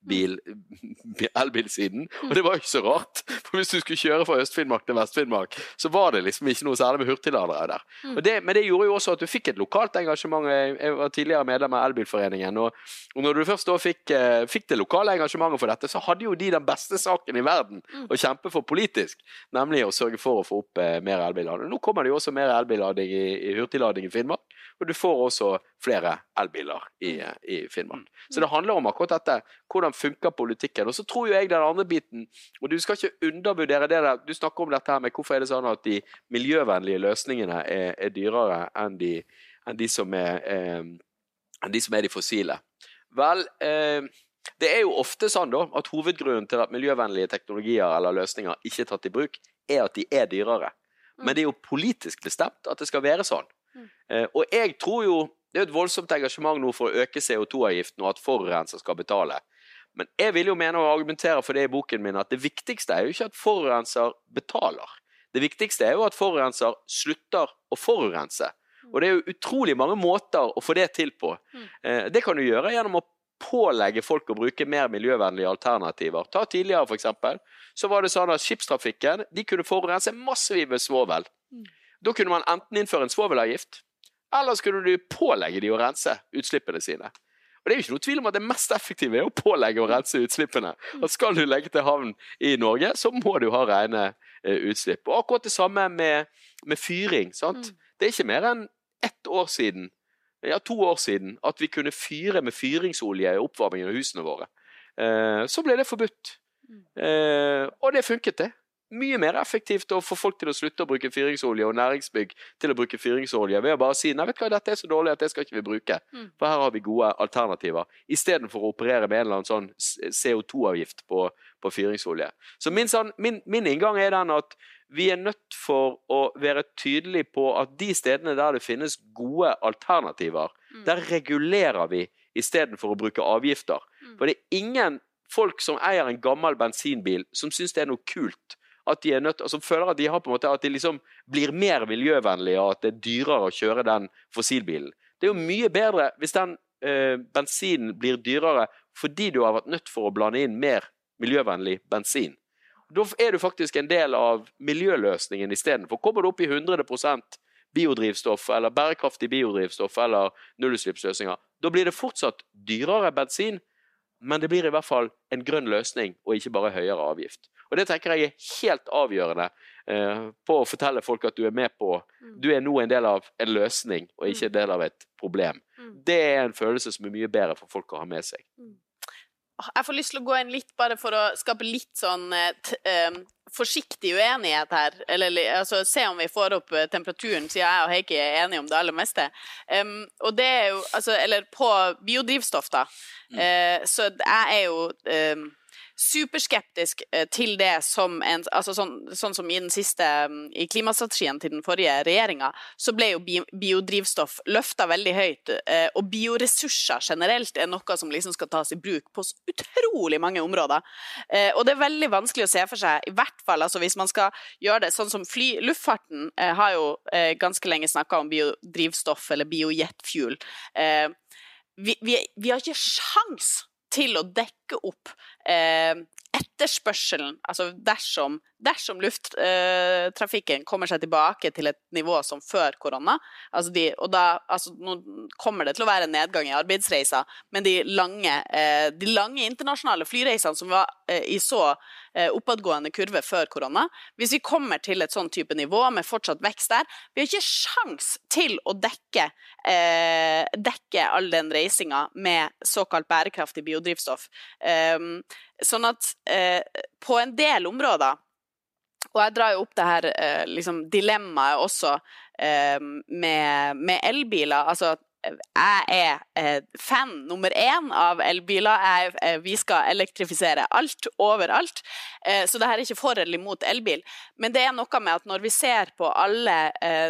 Speaker 4: elbil, elbilsiden. Og det var jo ikke så rart. For hvis du skulle kjøre fra Øst-Finnmark til Vest-Finnmark, så var det liksom ikke noe særlig med hurtigladere der. Og det, men det gjorde jo også at du fikk et lokalt engasjement. Jeg var tidligere medlem av Elbilforeningen. Og, og når du først da fikk, eh, fikk det lokale engasjementet for dette, så hadde jo de den beste saken i verden å kjempe for politisk. Nemlig å sørge for å få opp eh, mer elbillading. Nå kommer det jo også mer elbillading i, i hurtiglading i Finnmark. Og du får også flere elbiler i, i Finnmark. Så det handler om akkurat dette. Hvordan funker politikken? Og så tror jo jeg den andre biten Og du skal ikke undervurdere det der. Du snakker om dette her med hvorfor er det sånn at de miljøvennlige løsningene er, er dyrere enn de, enn de som er eh, enn de som er de fossile. Vel, eh, det er jo ofte sånn da, at hovedgrunnen til at miljøvennlige teknologier eller løsninger ikke er tatt i bruk, er at de er dyrere. Men det er jo politisk bestemt at det skal være sånn. Eh, og jeg tror jo Det er jo et voldsomt engasjement nå for å øke CO2-avgiften, og at forurenser skal betale. Men jeg vil jo mene og argumentere for det i boken min at det viktigste er jo ikke at forurenser betaler. Det viktigste er jo at forurenser slutter å forurense. Og det er jo utrolig mange måter å få det til på. Eh, Det kan du gjøre gjennom å pålegge folk å bruke mer miljøvennlige alternativer. Ta tidligere, eksempel, så var det sånn at skipstrafikken de kunne forurense massevis med svovel. Da kunne man enten innføre en svovelavgift, eller skulle du pålegge de å rense utslippene sine. Og Det er jo ikke noe tvil om at det mest effektive er å pålegge å rense utslippene. Og Skal du legge til havn i Norge, så må du ha rene eh, utslipp. Og Akkurat det samme med, med fyring. sant? Det er ikke mer enn ett år siden ja, to år siden at vi kunne fyre med fyringsolje i oppvarmingen av husene våre. Eh, så ble det forbudt. Eh, og det funket, det. Mye mer effektivt å få folk til å slutte å bruke fyringsolje, og næringsbygg til å bruke fyringsolje, ved å bare si nei, vet du hva, dette er så dårlig at det skal ikke vi bruke,
Speaker 3: Mm.
Speaker 4: for her har vi gode alternativer. Istedenfor å operere med en eller annen sånn CO2-avgift på, på fyringsolje. Så min, sånn, min, min inngang er den at vi er nødt for å være tydelige på at de stedene der det finnes gode alternativer,
Speaker 3: Mm.
Speaker 4: der regulerer vi istedenfor å bruke avgifter.
Speaker 3: Mm.
Speaker 4: For det er ingen folk som eier en gammel bensinbil, som syns det er noe kult. At de er nødt, som føler at de har på en måte at de liksom blir mer miljøvennlige, og at det er dyrere å kjøre den fossilbilen. Det er jo mye bedre hvis den eh, bensinen blir dyrere fordi du har vært nødt for å blande inn mer miljøvennlig bensin. Da er du faktisk en del av miljøløsningen istedenfor. Kommer du opp i 100% biodrivstoff eller bærekraftig biodrivstoff eller nullutslippsløsninger, da blir det fortsatt dyrere bensin, men det blir i hvert fall en grønn løsning og ikke bare høyere avgift. Og Det tenker jeg er helt avgjørende eh, på å fortelle folk at du er med på Du er nå en del av en løsning og ikke en del av et problem.
Speaker 3: Mm.
Speaker 4: Det er en følelse som er mye bedre for folk å ha med seg.
Speaker 3: Jeg får lyst til å gå inn litt bare for å skape litt sånn eh, forsiktig uenighet her. Eller altså, se om vi får opp temperaturen, siden jeg og Heikki er enige om det aller meste. Um, og det er jo Altså, eller på biodrivstoff, da. Eh, så jeg er jo em, superskeptisk eh, til det som en altså sånn, sånn, som i den siste mm, I klimastrategien til den forrige regjeringa, så ble jo biodrivstoff løfta veldig høyt. Eh, og bioressurser generelt er noe som liksom skal tas i bruk på utrolig mange områder. Eh, og det er veldig vanskelig å se for seg, i hvert fall altså hvis man skal gjøre det sånn som fly Luftfarten har jo ganske lenge snakka om biodrivstoff eller biojetfuel. Vi, vi, vi har ikke sjans til å dekke opp eh, etterspørselen, altså dersom, dersom lufttrafikken kommer seg tilbake til et nivå som før korona altså de, og da, altså Nå kommer det til å være en nedgang i arbeidsreiser, men de lange, eh, de lange internasjonale flyreisene som var eh, i så eh, oppadgående kurve før korona Hvis vi kommer til et sånn type nivå med fortsatt vekst der Vi har ikke sjans til å dekke, dekke all den reisinga med såkalt bærekraftig biodrivstoff. Um, Sånn at på en del områder og jeg drar jo opp det her eh, liksom, dilemmaet også eh, med, med, elbiler. Altså, jeg er eh, fan nummer én av elbiler. Jeg, eh, vi skal elektrifisere alt, overalt. Eh, så det her er ikke for eller imot elbil. Men det er noe med at når vi ser på alle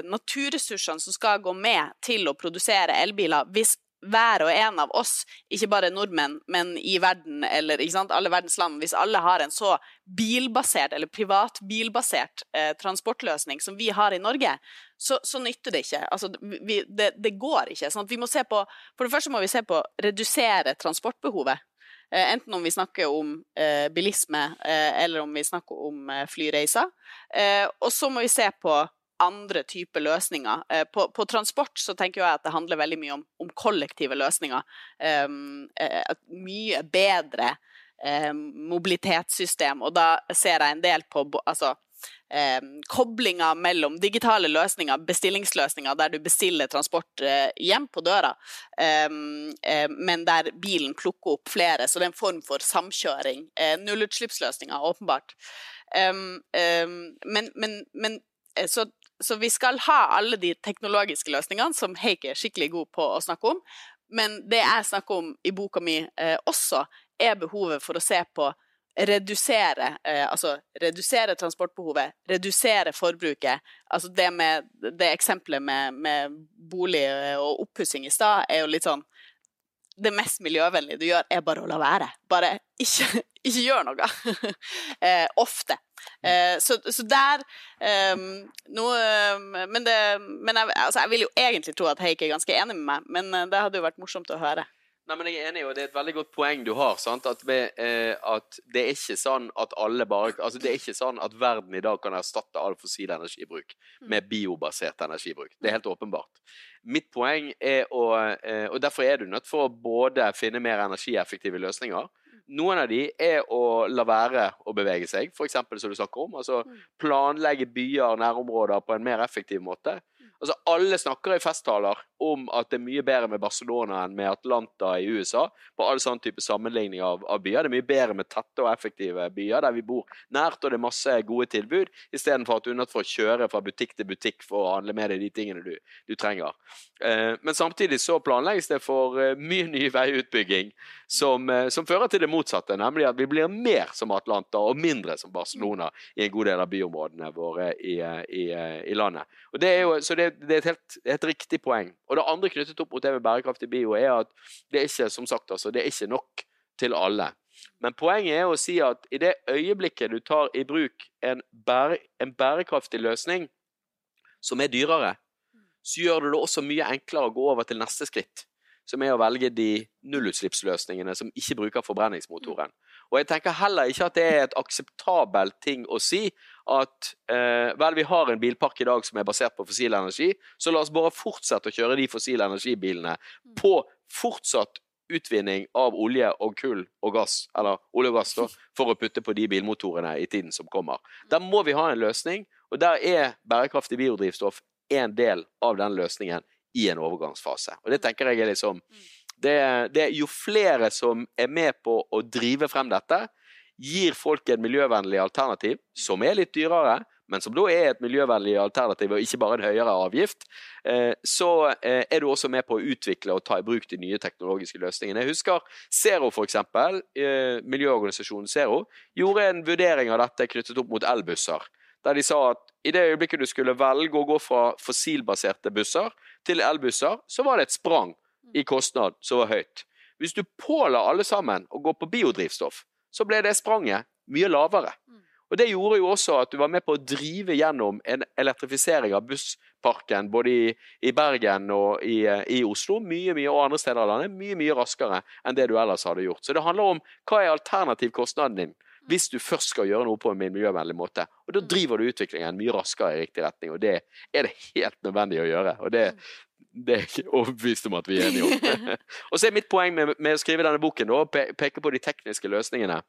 Speaker 3: naturressursene som skal gå med til å produsere elbiler, hvis hver og en av oss, ikke bare nordmenn, men i verden eller alle verdens land, hvis alle har en så bilbasert eller privatbilbasert eh, transportløsning som vi har i Norge, så, så nytter det ikke. Altså, vi, det, det, går ikke. Sånn vi må se på, for det første må vi se på å redusere transportbehovet. Eh, enten om vi snakker om eh, bilisme eh, eller om vi snakker om eh, flyreiser. Og så må vi se på andre typer løsninger. Eh, på, på, transport så tenker jeg at det handler veldig mye om, om kollektive løsninger. Um, et mye bedre um, mobilitetssystem, og da ser jeg en del på altså, um, koblinga mellom digitale løsninger, bestillingsløsninger, der du bestiller transport hjem på døra, um, uh, men der bilen plukker opp flere. Så det er en form for samkjøring. Uh, nullutslippsløsninger, åpenbart. men, men, men så så vi skal ha alle de teknologiske løsningene som Heikki er skikkelig god på å snakke om. Men det jeg snakker om i boka mi eh, også, er behovet for å se på redusere, eh, altså redusere transportbehovet, redusere forbruket. Altså det med det eksempelet med, med bolig og oppussing i stad er jo litt sånn det mest miljøvennlige du gjør, er bare å la være. Bare ikke, ikke gjør noe. eh, ofte. Eh, så, så, der um, noe, Men, det, men jeg, altså, jeg, vil jo egentlig tro at Heik er ganske enig med meg, men eh, det hadde jo vært morsomt å høre.
Speaker 4: Nei, men jeg er enig, og Det er et veldig godt poeng du har. At, vi, eh, at, Det er ikke sånn at alle bare Altså det er ikke sånn at verden i dag kan erstatte all fossil energibruk mm. med biobasert energibruk. Det er helt åpenbart. Mitt poeng er å eh, Og derfor er du nødt for å både finne mer energieffektive løsninger. Noen av de er å la være å bevege seg, f.eks. som du snakker om. Altså mm. planlegge byer nærområder på en mer effektiv måte. Altså, alle snakker i festtaler om at det er mye bedre med Barcelona enn med Atlanta i USA. På all sånn type sammenligning av, av, byer. Det er mye bedre med tette og effektive byer der vi bor nært og det er masse gode tilbud, istedenfor at du er nødt for å kjøre fra butikk til butikk for å handle med deg de tingene du, du trenger. Eh, men samtidig så planlegges det for eh, mye ny veiutbygging som, eh, som, fører til det motsatte, nemlig at vi blir mer som Atlanta og mindre som Barcelona i en god del av byområdene våre i, eh, i, eh, i landet. Og det er jo, så det det, er et helt et riktig poeng. Og det andre knyttet opp mot det med bærekraftig bio, er at det er ikke som sagt, altså, det er ikke nok til alle. Men poenget er å si at i det øyeblikket du tar i bruk en, bære, en bærekraftig løsning som er dyrere, så gjør du det også mye enklere å gå over til neste skritt, som er å velge de nullutslippsløsningene som ikke bruker forbrenningsmotoren. Og jeg tenker heller ikke at det er et akseptabelt ting å si at eh, vel, vi har en bilpark i dag som er basert på fossil energi, så la oss bare fortsette å kjøre de fossile energibilene på fortsatt utvinning av olje og kull og gass, eller olje og gass, da, for å putte på de bilmotorene i tiden som kommer. Der må vi ha en løsning, og der er bærekraftig biodrivstoff en del av den løsningen i en overgangsfase. Og det tenker jeg er liksom det, det, jo flere som er med på å drive frem dette, gir folk en miljøvennlig alternativ, som er litt dyrere, men som da er et miljøvennlig alternativ og ikke bare en høyere avgift, eh, så eh, er du også med på å utvikle og ta i bruk de nye teknologiske løsningene. Jeg husker Zero, eksempel, eh, miljøorganisasjonen Zero, gjorde en vurdering av dette knyttet opp mot elbusser. Der de sa at i det øyeblikket du skulle velge å gå fra fossilbaserte busser til elbusser, så var det et sprang i kostnad som var høyt. Hvis du påla alle sammen å gå på biodrivstoff, så ble det spranget mye lavere. Og Det gjorde jo også at du var med på å drive gjennom en elektrifisering av bussparken både i, i Bergen og i, i, Oslo mye, mye, og andre steder av landet mye mye raskere enn det du ellers hadde gjort. Så det handler om hva er alternativkostnaden din hvis du først skal gjøre noe på en miljøvennlig måte. Og Da driver du utviklingen mye raskere i riktig retning, og det er det helt nødvendig å gjøre. og det, det er jeg ikke overbevist om at vi er enige om. og så er mitt poeng med, med å skrive denne boken å peke på de tekniske løsningene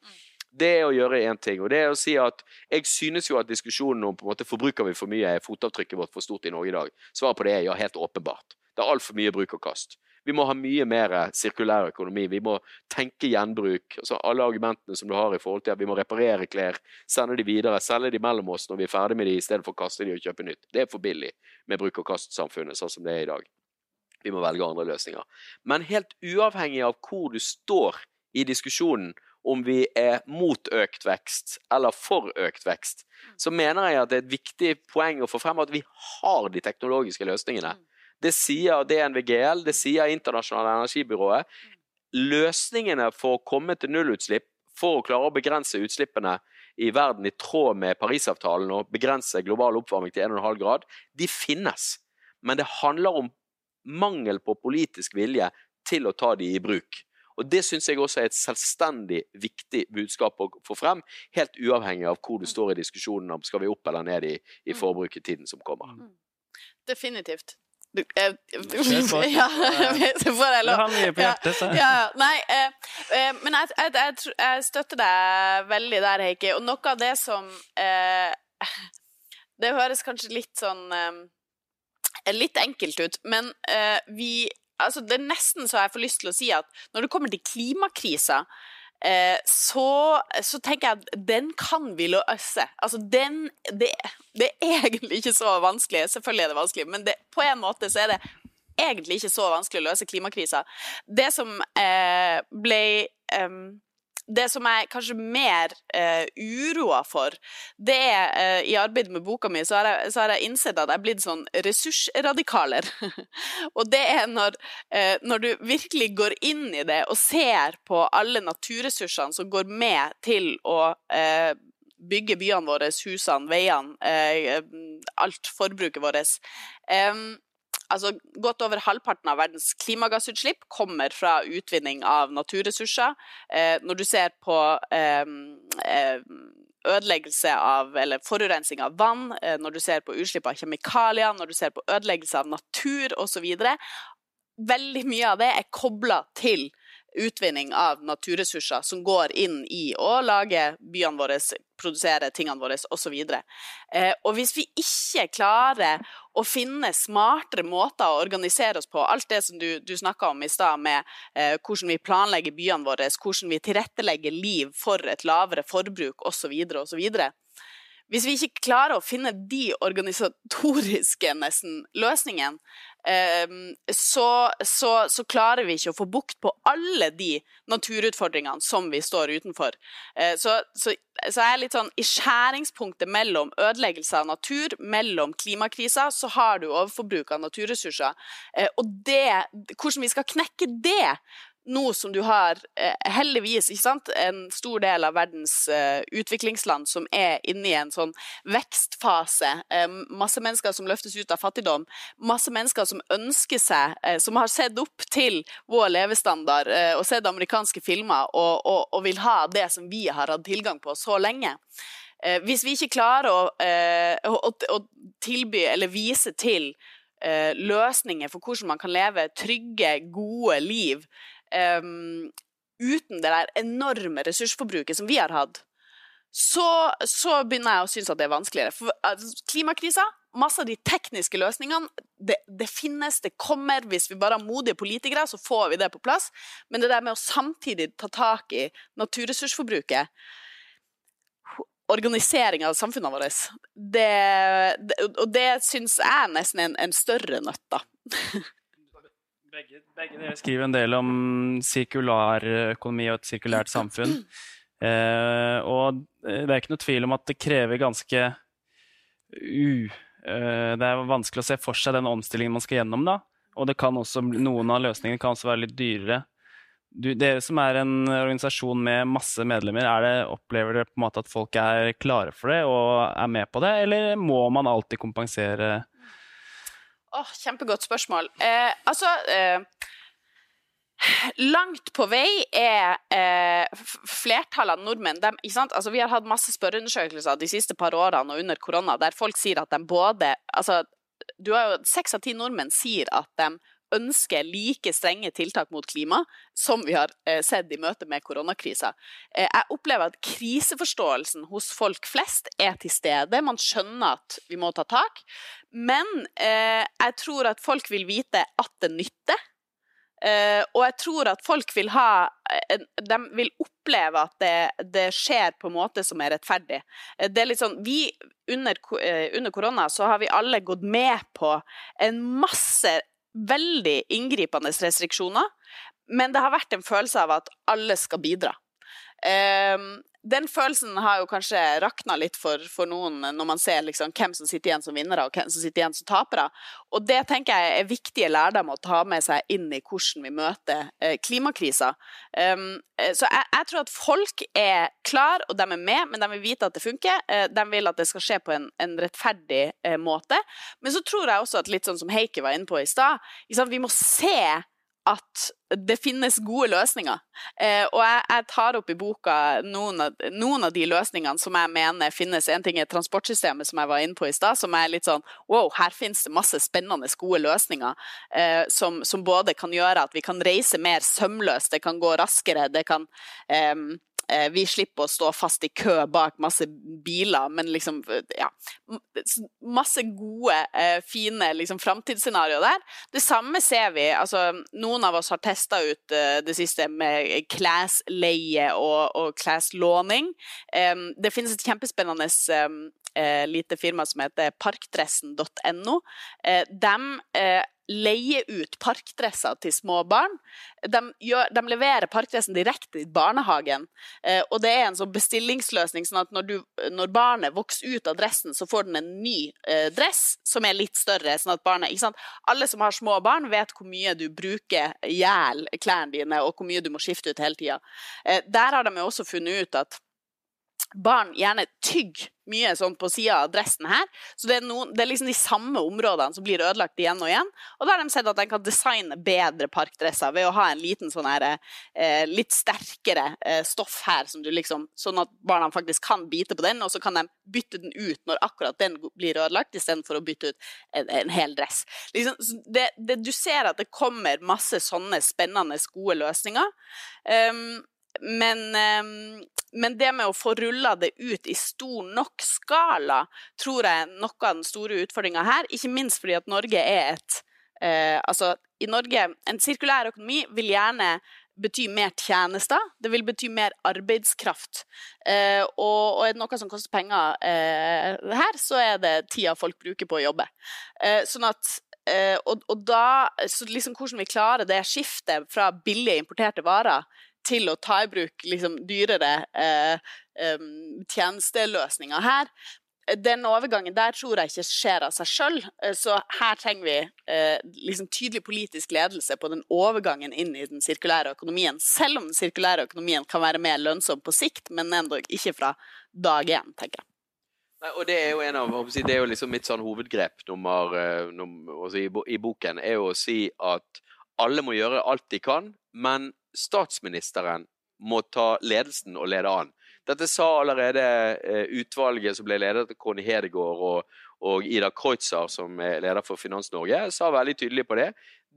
Speaker 4: det er å gjøre én ting. Og det er å si at jeg synes jo at diskusjonen om på en måte forbruker vi for mye, er fotavtrykket vårt for stort i Norge i dag. Svaret på det er ja, helt åpenbart. Det er altfor mye bruk og kast. Vi må ha mye mer sirkulær økonomi. Vi må tenke gjenbruk. Altså alle argumentene som du har i forhold til at vi må reparere klær, sende de videre, selge de mellom oss når vi er ferdig med de, i stedet for å kaste de og kjøpe nytt. Det er for billig med bruk og kast-samfunnet sånn som det er i dag. Vi må velge andre løsninger. Men helt uavhengig av hvor du står i diskusjonen om vi er mot økt vekst eller for økt vekst, så mener jeg at det er et viktig poeng å få frem at vi har de teknologiske løsningene. Det sier DNVGL, det sier Internasjonale energibyrået. Løsningene for å komme til nullutslipp, for å klare å begrense utslippene i verden i tråd med Parisavtalen og begrense global oppvarming til 1,5 grad, de finnes. Men det handler om mangel på politisk vilje til å ta de i bruk. Og Det syns jeg også er et selvstendig viktig budskap å få frem, helt uavhengig av hvor du mm. står i diskusjonen om skal vi opp eller ned i, i forbruket i tiden som kommer. Mm.
Speaker 3: Definitivt. Du, eh, ja, så får jeg lov. Ja, ja, nei, eh, eh, men jeg, jeg, jeg, jeg, støtter deg veldig der, Heikki. Og noe av det som eh, Det høres kanskje litt sånn eh, Litt enkelt ut, men eh, vi altså, Det er nesten så jeg får lyst til å si at når det kommer til klimakrisa, så, så, tenker jeg at den kan vi løse. Altså, den det, det, er egentlig ikke så vanskelig. Selvfølgelig er det vanskelig, men det, på en måte så er det egentlig ikke så vanskelig å løse klimakrisa. Det som eh, ble eh, det som jeg er kanskje mer uh, uroa for, det er uh, I arbeidet med boka mi så har, jeg, så har jeg innsett at jeg er blitt sånn ressursradikaler. og det er når, uh, når, du virkelig går inn i det og ser på alle naturressursene som går med til å bygge byene våre, husene, veiene, alt forbruket vårt. Um, altså Godt over halvparten av verdens klimagassutslipp kommer fra utvinning av naturressurser. Eh, når du ser på eh, eh, ødeleggelse av, eller forurensning av vann, eh, når du ser på utslipp av kjemikalier, når du ser på ødeleggelse av natur osv. Veldig mye av det er kobla til utvinning av naturressurser som går inn i å lage byene våre, produsere tingene våre osv. Eh, og hvis vi ikke klarer å finne smartere måter å organisere oss på, alt det som du, du snakka om i stad, med eh, hvordan vi planlegger byene våre, hvordan vi tilrettelegger liv for et lavere forbruk osv., osv. Hvis vi ikke klarer å finne de organisatoriske nesten løsningene, så, så, så, klarer vi ikke å få bukt på alle de naturutfordringene som vi står utenfor. Eh, så, så, så er litt sånn i skjæringspunktet mellom ødeleggelse av natur, mellom klimakrisa, så har du overforbruk av naturressurser. Eh, og det, hvordan vi skal knekke det, nå som du har eh, heldigvis sant, en stor del av verdens eh, utviklingsland som er inne i en sånn vekstfase, eh, masse mennesker som løftes ut av fattigdom, masse mennesker som ønsker seg, som har sett opp til vår levestandard og sett amerikanske filmer og, og, og vil ha det som vi har hatt tilgang på så lenge. Hvis vi ikke klarer å, å, å tilby eller vise til løsninger for hvordan man kan leve trygge, gode liv um, uten det der enorme ressursforbruket som vi har hatt, så, så begynner jeg å synes at det er vanskeligere. For altså, klimakrisa, masse av de tekniske løsningene, det, det, finnes, det kommer. Hvis vi bare har modige politikere, så får vi det på plass. Men det der med å samtidig ta tak i naturressursforbruket organisering av samfunnet vårt. Det, det, og det syns jeg nesten er en, en større nøtt, da.
Speaker 2: Begge, begge dere skriver en del om sirkulærøkonomi og et sirkulært samfunn. Eh, og det er ikke noe tvil om at det krever ganske u... Eh, det er vanskelig å se for seg den omstillingen man skal gjennom, da. Og også, noen av løsningene kan også være litt dyrere. Du, dere som er en organisasjon med masse medlemmer, det, opplever dere på en måte at folk er klare for det og er med på det, eller må man alltid kompensere?
Speaker 3: Oh, kjempegodt spørsmål. Eh, altså eh, Langt på vei er eh, flertallet av nordmenn de, altså, Vi har hatt masse spørreundersøkelser de siste par årene og under korona der folk sier at de både altså, du har jo Seks av ti nordmenn sier at de ønsker like strenge tiltak mot klima som vi har eh, sett i møte med koronakrisa. Eh, jeg opplever at kriseforståelsen hos folk flest er til stede. Man skjønner at vi må ta tak. Men eh, jeg tror at folk vil vite at det nytter. Og jeg tror at folk vil ha De vil oppleve at det, det skjer på en måte som er rettferdig. Det er litt sånn Vi, under, under korona, så har vi alle gått med på en masse veldig inngripende restriksjoner, men det har vært en følelse av at alle skal bidra. Um, den følelsen har jo kanskje rakna litt for, for noen når man ser liksom hvem som sitter igjen som vinnere og hvem som sitter igjen som tapere. Og det tenker jeg er viktige lærdom å ta med seg inn i hvordan vi møter eh, klimakrisa. Um, så jeg, jeg, tror at folk er klar, og de er med, men de vil vite at det funker. Uh, de vil at det skal skje på en, en rettferdig eh, måte. Men så tror jeg også at litt sånn som Heikki var inne på i stad, vi må se at det finnes gode løsninger. Eh, og jeg, jeg, tar opp i boka noen av, noen av, de løsningene som jeg mener finnes. En ting er transportsystemet, som jeg var inne på i stad, som er litt sånn wow, her finnes det masse spennende, gode løsninger eh, som, som, både kan gjøre at vi kan reise mer sømløst, det kan gå raskere, det kan eh, vi slipper å stå fast i kø bak masse biler, men liksom Ja. Masse gode, eh, fine liksom framtidsscenarioer der. Det samme ser vi. Altså, noen av oss har testa ut eh, det siste med klesleie og, og kleslåning. Det finnes et kjempespennende lite firma som heter parkdressen.no. De leie ut parkdresser til små barn. De, gjør, de leverer parkdressen direkte i barnehagen. Eh, og det er en sånn bestillingsløsning, sånn at når, du, når, barnet vokser ut av dressen, så får den en ny eh, dress som er litt større. sånn at barnet, ikke sant? Alle som har små barn, vet hvor mye du bruker hjel klærne dine, og hvor mye du må skifte ut hele tida. Eh, der har de også funnet ut at barn gjerne tygger mye sånn på sida av dressen her. Så det er, noen, det er, liksom de samme områdene som blir ødelagt igjen og igjen. Og da har de sett at de kan designe bedre parkdresser ved å ha en liten sånn her eh, litt sterkere eh, stoff her, som du liksom, sånn at barna faktisk kan bite på den, og så kan de bytte den ut når akkurat den blir ødelagt, istedenfor å bytte ut en, en hel dress. Liksom, det, det, du ser at det kommer masse sånne spennende, gode løsninger. Um, men, ehm, men, det med å få rulla det ut i stor nok skala, tror jeg er noe av den store utfordringa her. Ikke minst fordi at Norge er et eh, Altså, i Norge En sirkulær økonomi vil gjerne bety mer tjenester, det vil bety mer arbeidskraft. Eh, og, og, er det noe som koster penger eh, her, så er det tida folk bruker på å jobbe. Eh, sånn at eh, og, og, da, så liksom Hvordan vi klarer det skiftet fra billige importerte varer til å ta i bruk liksom, dyrere eh, tjenesteløsninger her. Den overgangen der tror jeg ikke skjer av seg sjøl, eh, så her trenger vi eh, liksom tydelig politisk ledelse på den overgangen inn i den sirkulære økonomien. Selv om den sirkulære økonomien kan være mer lønnsom på sikt, men enda ikke fra dag én, tenker jeg.
Speaker 4: Nei, og det er jo en av, det er jo liksom mitt sånn hovedgrep nummer, eh, nummer, i, boken, er jo å si at alle må gjøre alt de kan, men statsministeren må ta ledelsen og lede an. Dette sa allerede eh, utvalget som ble ledet av Conny Hedegaard og, og, Ida Kreutzer, som er leder for Finans-Norge, sa veldig tydelig på det.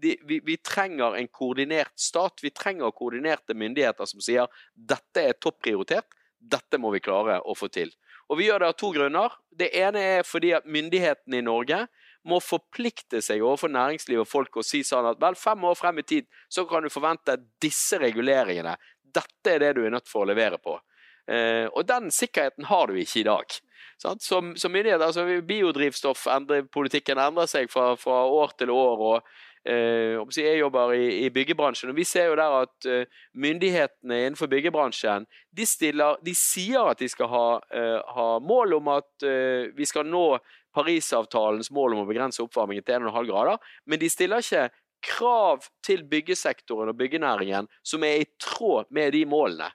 Speaker 4: De, vi, vi, trenger en koordinert stat. Vi trenger koordinerte myndigheter som sier dette er topprioritert, dette må vi klare å få til. Og Vi gjør det av to grunner. Det ene er fordi at myndighetene i Norge må forplikte seg overfor næringsliv og folk og si sånn at vel, fem år frem i tid så kan du forvente disse reguleringene. Dette er det du er nødt for å levere på. Eh, og den sikkerheten har du ikke i dag. Sant? Som, som myndighet, altså Biodrivstoff endrer, seg fra, fra år til år. og eh, Jeg jobber i, i, byggebransjen, og vi ser jo der at uh, myndighetene innenfor byggebransjen de, stiller, de, sier at de skal ha, eh, ha mål om at uh, vi skal nå Parisavtalens mål om å begrense oppvarmingen til 1,5 grader, men de stiller ikke krav til byggesektoren og byggenæringen som er i tråd med de målene.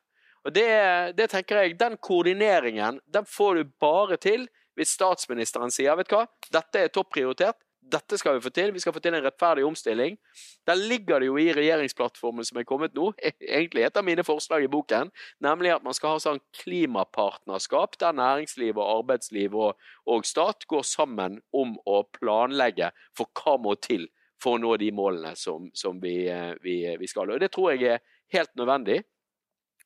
Speaker 4: Og det, det, tenker jeg, Den koordineringen den får du bare til hvis statsministeren sier vet du hva, dette er topprioritert, dette skal vi få til. Vi skal få til en rettferdig omstilling. Der ligger det jo i regjeringsplattformen som er kommet nå, egentlig et av mine forslag i boken, nemlig at man skal ha sånn klimapartnerskap der næringsliv og arbeidsliv og, og stat går sammen om å planlegge for hva må til for å nå de målene som, som vi, vi, vi, skal. Og Det tror jeg er helt nødvendig.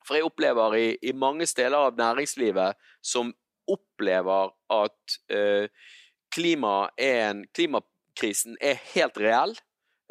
Speaker 4: For jeg opplever i, i mange steder av næringslivet som opplever at uh, klima en, klimakrisen er helt reell.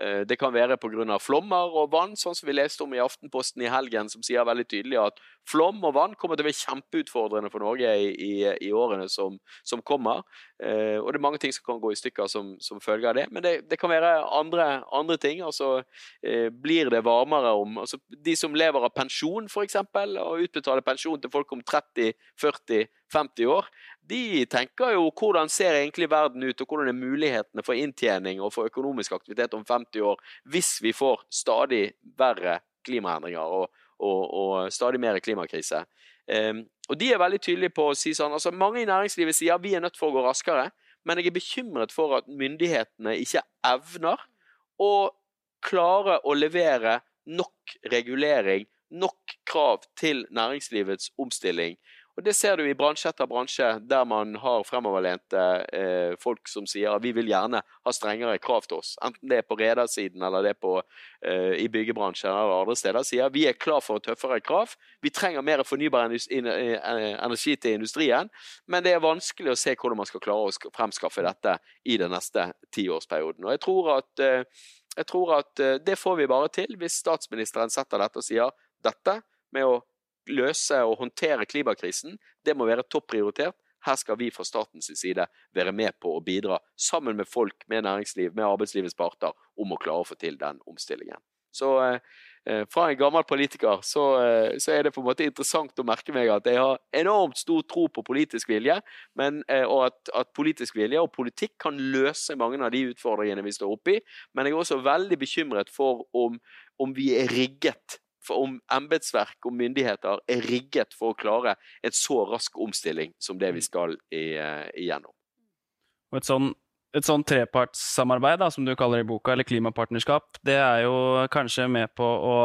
Speaker 4: Eh, det kan være pga. flommer og vann, sånn som vi leste om i Aftenposten i helgen, som sier veldig tydelig at flom og vann kommer til å være kjempeutfordrende for Norge i, i, i årene som, som kommer. Eh, og det er mange ting som kan gå i stykker som, som følge av det. Men det, det kan være andre, andre ting. altså eh, Blir det varmere om altså, De som lever av pensjon, f.eks., og utbetaler pensjon til folk om 30, 40, 50 år, de tenker jo hvordan ser egentlig verden ut, og hvordan er mulighetene for inntjening og for økonomisk aktivitet om 50 år hvis vi får stadig verre klimaendringer og, og, og stadig mer klimakrise. Um, og de er veldig tydelige på å si sånn altså Mange i næringslivet sier vi er nødt for å gå raskere, men jeg er bekymret for at myndighetene ikke evner å klare å levere nok regulering, nok krav til næringslivets omstilling. Og Det ser du i bransje etter bransje, der man har fremoverlente eh, folk som sier at vi vil gjerne ha strengere krav til oss. Enten det er på redersiden eller det er på, eh, i byggebransjen eller andre steder. Sier vi er klar for tøffere krav. Vi trenger mer fornybar eh, energi til industrien, men det er vanskelig å se hvordan man skal klare å fremskaffe dette i den neste tiårsperioden. Og jeg tror at, eh, jeg tror at eh, det får vi bare til hvis statsministeren setter dette og sier dette med å løse og håndtere klimakrisen, det må være topp prioritert. Her skal vi fra statens side være med på å bidra, sammen med folk, med næringsliv, med arbeidslivets parter, om å klare å få til den omstillingen. Så eh, eh, fra en gammel politiker så, eh, så, er det på en måte interessant å merke meg at jeg har enormt stor tro på politisk vilje, men, eh, og at, at, politisk vilje og politikk kan løse mange av de utfordringene vi står oppe i. Men jeg er også veldig bekymret for om, om vi er rigget om embetsverk og myndigheter er rigget for å klare en så rask omstilling som det vi mm. skal eh, igjennom.
Speaker 2: Og et sånn, et sånn trepartssamarbeid, da, som du kaller det i boka, eller klimapartnerskap, det er jo kanskje med på å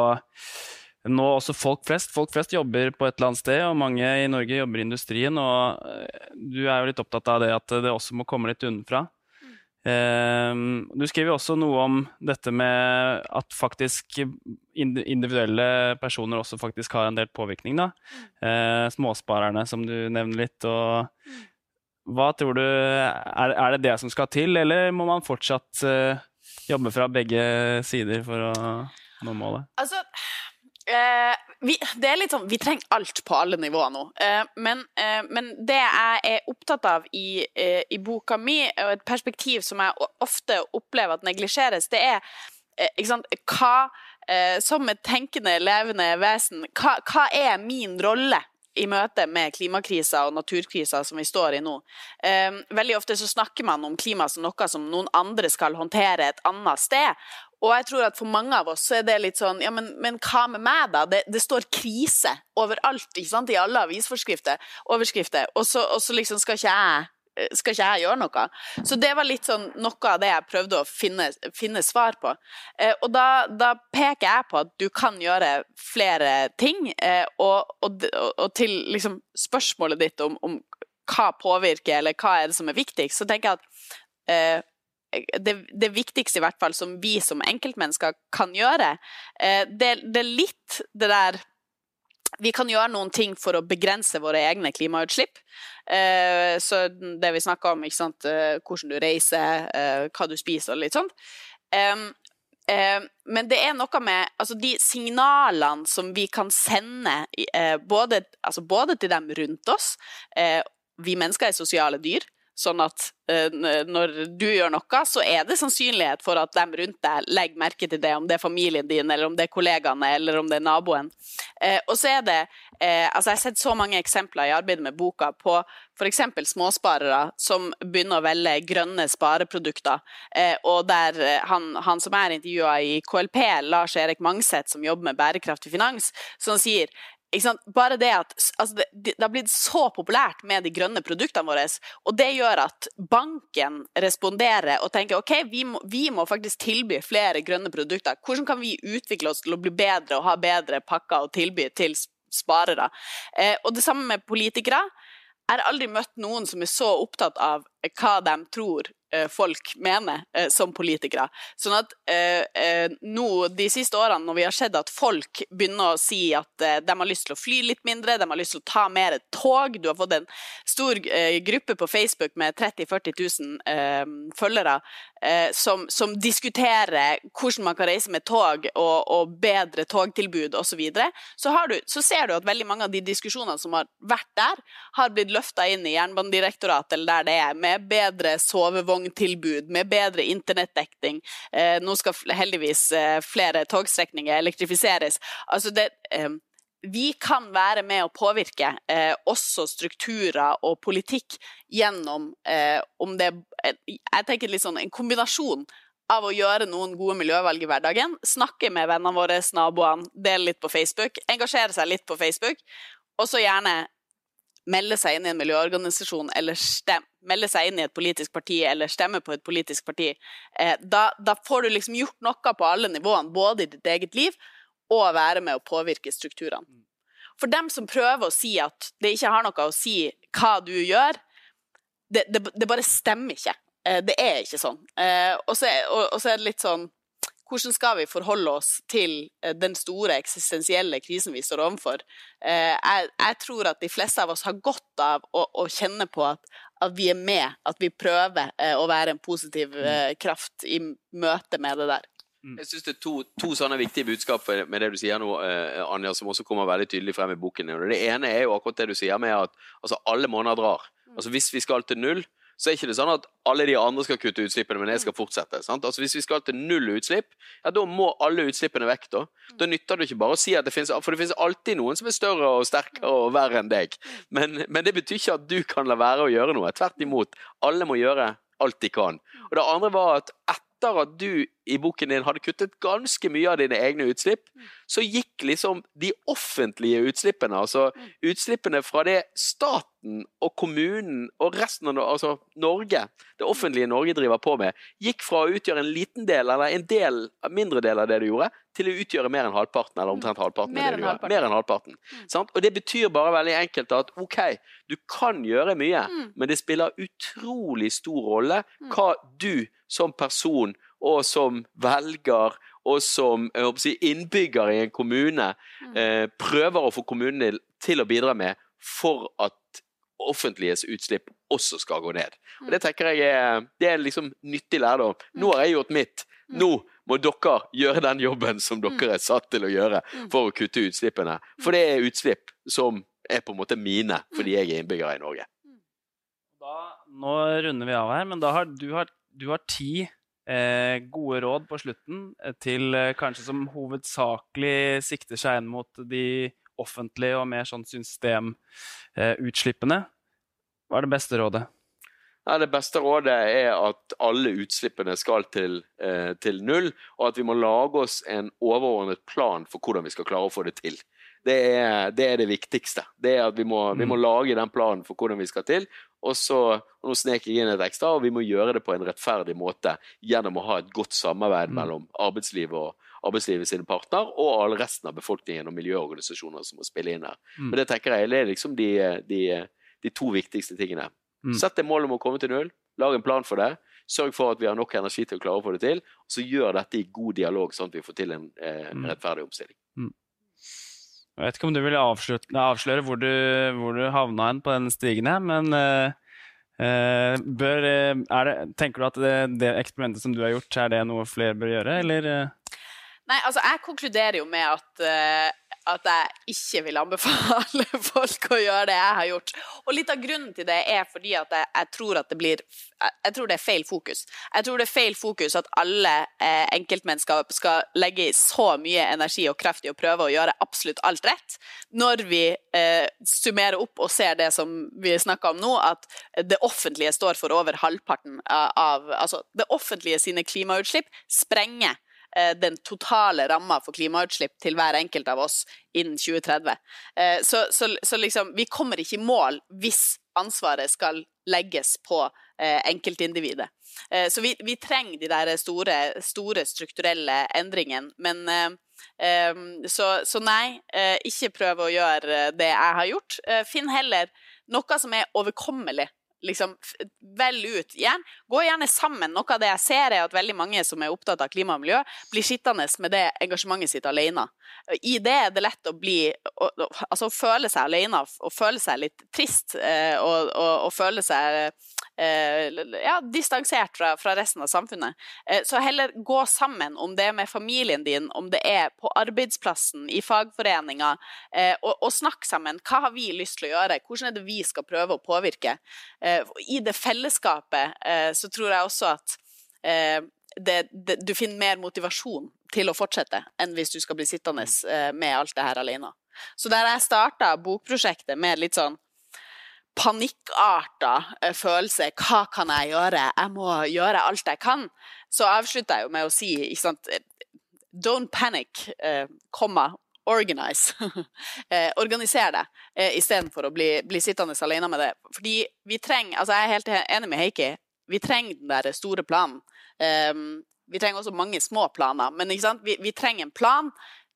Speaker 2: nå også folk flest. Folk flest jobber på et eller annet sted, og mange i Norge jobber i industrien. Og eh, du er jo litt opptatt av det at det også må komme litt unnafra. Ehm, du skriver også noe om dette med at faktisk individuelle personer også faktisk har en del påvirkning. Da. Eh, småsparerne, som du nevner litt. og hva tror du, er, er, det det som skal til, eller må man fortsatt uh, jobbe fra begge sider for å nå målet?
Speaker 3: Altså, uh, vi, det er litt sånn, vi trenger alt på alle nivåer nå. Eh, men, eh, men, det jeg er opptatt av i, eh, i, boka mi, og et perspektiv som jeg ofte opplever at neglisjeres, det er sant, hva Som et tenkende, levende vesen, hva, hva er min rolle i møte med klimakrisa og naturkrisa som vi står i nå. veldig ofte så snakker man om klima som noe som noen andre skal håndtere et annet sted. Og jeg tror at for mange av oss så er det litt sånn Ja, men, men hva med meg, da? Det, det, står krise overalt, ikke sant? I alle avisforskrifter, overskrifter. Og så, og så liksom skal ikke jeg skal ikke jeg gjøre noe? Så det var litt sånn noe av det jeg prøvde å finne, finne svar på. Eh, og da, da, peker jeg på at du kan gjøre flere ting, eh, og, og, og, til liksom spørsmålet ditt om, om, hva påvirker, eller hva er det som er viktigst, så tenker jeg at eh, det, det, viktigste, i hvert fall, som vi som enkeltmennesker kan gjøre, eh, det, det, er litt det der Vi kan gjøre noen ting for å begrense våre egne klimautslipp. Eh, så det vi snakker om, eh, hvordan du reiser, hva du spiser og litt sånt. Men det er noe med altså de signalene som vi kan sende både, altså både, til dem rundt oss Vi mennesker er sosiale dyr. Sånn at uh, når du gjør noe, så er det sannsynlighet for at de rundt deg legger merke til det, om det er familien din, eller om det er kollegaene, eller om det er naboen. Uh, og så er det uh, Altså, jeg har sett så mange eksempler i arbeidet med boka på f.eks. småsparere som begynner å velge grønne spareprodukter, og der han, han som er intervjua i KLP, Lars Erik Mangseth, som jobber med bærekraftig finans, som sier bare det at altså det, det, har blitt så populært med de grønne produktene våre, og det gjør at banken responderer og tenker ok, vi må, vi må, faktisk tilby flere grønne produkter. Hvordan kan vi utvikle oss til å bli bedre og ha bedre pakker å tilby til sparere? Eh, og det samme med politikere. Jeg har aldri møtt noen som er så opptatt av hva de tror folk mener eh, som politikere. Sånn at eh, eh, nå de siste årene, når vi har sett at folk begynner å si at eh, de har lyst til å fly litt mindre, de har lyst til å ta mer tog Du har fått en stor eh, gruppe på Facebook med 30 000-40 000 følgere som, som, diskuterer hvordan man kan reise med tog og, og bedre togtilbud osv. Så, videre. så, så ser du at veldig mange av de diskusjonene som har vært der, har blitt løfta inn i Jernbanedirektoratet eller der det er, med bedre sovevogntilbud, med bedre internettdekning. Eh, nå skal heldigvis eh, flere togstrekninger elektrifiseres. Altså det, eh, vi kan være med å påvirke eh, også strukturer og politikk gjennom eh, om det Jeg tenker litt sånn en kombinasjon av å gjøre noen gode miljøvalg i hverdagen, snakke med vennene våre, naboene, dele litt på Facebook, engasjere seg litt på Facebook, og så gjerne melde seg inn i en miljøorganisasjon eller stemme, melde seg inn i et politisk parti eller stemme på et politisk parti, eh, da, da, får du liksom gjort noe på alle nivåene, både i ditt eget liv og være med å påvirke strukturene. For dem som prøver å si at det ikke har noe å si hva du gjør, det, det, det bare stemmer ikke. Eh, det er ikke sånn. Eh, og så er det litt sånn hvordan skal vi forholde oss til eh, den store eksistensielle krisen vi står overfor? Jeg, jeg tror at de fleste av oss har godt av å, å kjenne på at, at, vi er med, at vi prøver å være en positiv mm. kraft i møte med det der.
Speaker 4: Mm. Jeg synes Det er to, to, sånne viktige budskap med det du sier nå, Anja, som også kommer veldig tydelig frem i boken. Det ene er jo akkurat det du sier med at altså, alle måneder drar. Mm. Altså Hvis vi skal til null, så er ikke det sånn at alle de andre skal kutte utslippene, men jeg skal fortsette. Sant? Altså Hvis vi skal til null utslipp, ja, da må alle utslippene vekk. Da Da nytter det ikke bare å si at det finnes For det finnes alltid noen som er større og sterkere og verre enn deg. Men, men det betyr ikke at du kan la være å gjøre noe. Tvert imot. Alle må gjøre alt de kan. Og det andre var at etter at du i boken din hadde kuttet ganske mye av dine egne utslipp, så gikk liksom de offentlige utslippene, altså utslippene fra det staten og kommunen og resten av altså Norge, det offentlige Norge driver på med, gikk fra å utgjøre en liten del, eller en del, mindre del av det du gjorde, til å utgjøre mer enn halvparten, eller omtrent halvparten.
Speaker 3: Mer, enn
Speaker 4: halvparten. mer enn halvparten. Mm. Og det betyr bare veldig enkelt at ok, du kan gjøre mye, mm. men det spiller utrolig stor rolle mm. hva du som person og som velger og som si, innbygger i en kommune mm. eh, prøver å få kommunene til å bidra med for at offentliges utslipp også skal gå ned. Og Det tenker jeg er, det er liksom nyttig lærdom. Mm. Nå har jeg gjort mitt. Mm. Nå må dere gjøre den jobben som dere er satt til å gjøre for å kutte utslippene. For det er utslipp som er på en måte mine, fordi jeg er innbygger i Norge.
Speaker 2: Da, nå runder vi av her, men da har du, har, du har ti eh, gode råd på slutten eh, til eh, kanskje som hovedsakelig sikter seg inn mot de offentlige og mer sånn systemutslippene. Hva er det beste rådet?
Speaker 4: Nei, det beste rådet er at alle utslippene skal til, eh, til, null, og at vi må lage oss en overordnet plan for hvordan vi skal klare å få det til. Det er det, er det viktigste. Det er at vi må, vi må, mm. lage den planen for hvordan vi skal til, og så og Nå sneker jeg inn et ekstra, og vi må gjøre det på en rettferdig måte gjennom å ha et godt samarbeid mm. mellom arbeidslivet og arbeidslivet sine partner og all resten av befolkningen og miljøorganisasjoner som må spille inn her. Mm. Men det tenker jeg er liksom de, de, de to viktigste tingene. Mm. Sett deg mål om å komme til null. Lag en plan for det. Sørg for at vi har nok energi til å klare å få det til. Og så gjør dette i god dialog, sånn at vi får til en eh, mm. rettferdig omstilling. Mm.
Speaker 2: Jeg vet ikke om du vil avsløre, hvor, du, hvor du havna hen på den stigen her, men uh, bør, eh, det, tenker du at det, det, eksperimentet som du har gjort, er det noe flere bør gjøre, eller?
Speaker 3: Nei, altså jeg konkluderer jo med at, uh, at jeg ikke vil anbefale folk å gjøre det jeg har gjort. Og litt av grunnen til det er fordi at jeg, jeg tror at det blir Jeg tror det er feil fokus. Jeg tror det er feil fokus at alle eh, enkeltmennesker skal legge i så mye energi og kraft i å prøve å gjøre absolutt alt rett, når vi eh, summerer opp og ser det som vi snakker om nå, at det offentlige står for over halvparten av Altså, det offentlige sine klimautslipp sprenger den totale ramma for klimautslipp til hver enkelt av oss innen 2030. Eh, så, så, så liksom, vi kommer ikke i mål hvis ansvaret skal legges på eh, enkeltindividet. Så vi, vi, trenger de der store, store strukturelle endringene. Men så, så, nei, ikke prøv å gjøre det jeg har gjort. Finn heller noe som er overkommelig liksom vel ut. Gjerne, gå gjerne sammen. Noe av det jeg ser, er at veldig mange som er opptatt av klima og miljø, blir sittende med det engasjementet sitt alene. I det er det lett å bli Altså å føle seg alene og føle seg litt trist eh, og, og, og føle seg ja, distansert fra, fra, resten av samfunnet. Eh, så heller gå sammen, om det er med familien din, om det er på arbeidsplassen, i fagforeninga, og, og snakk sammen. Hva har vi lyst til å gjøre? Hvordan er det vi skal prøve å påvirke? I det fellesskapet så tror jeg også at det, det, du finner mer motivasjon til å fortsette enn hvis du skal bli sittende eh, med alt det her alene. Så der jeg starta bokprosjektet med litt sånn panikkarta eh, følelse Hva kan jeg gjøre? Jeg må gjøre alt jeg kan. Så avslutta jeg jo med å si ikke sant, Don't panic, eh, komma, organize. eh, organiser det, eh, istedenfor å bli, bli sittende alene med det. Fordi vi trenger Altså, jeg er helt enig med Heikki. Vi trenger den der store planen. Um, vi trenger også mange små planer, men vi, vi, trenger en plan.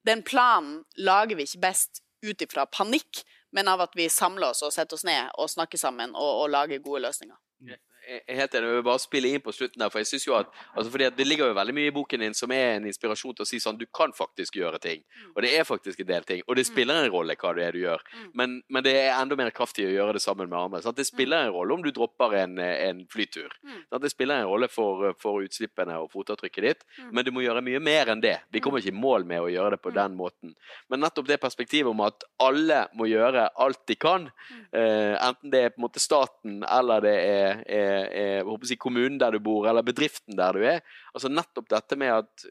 Speaker 3: Den planen lager vi ikke best ut ifra panikk, men av at vi samler oss og setter oss ned og snakker sammen og, og lager gode løsninger.
Speaker 4: Jeg er helt enig. Jeg vil bare spille inn på slutten der, for jeg synes jo at altså fordi Det ligger jo veldig mye i boken din som er en inspirasjon til å si sånn Du kan faktisk gjøre ting. Mm. Og det er faktisk en del ting. Og det mm. spiller en rolle hva det er du gjør. Mm. Men, men det er enda mer kraftig å gjøre det sammen med andre. Sant? Det spiller en rolle om du dropper en, en flytur. Sant? Det spiller en rolle for, for utslippene og fotavtrykket ditt, men du må gjøre mye mer enn det. Vi kommer ikke i mål med å gjøre det på den måten. Men nettopp det perspektivet om at alle må gjøre alt de kan, eh, enten det er på en måte staten eller det er, er eh, si, kommunen der du bor, eller bedriften der du er. Altså Nettopp dette med at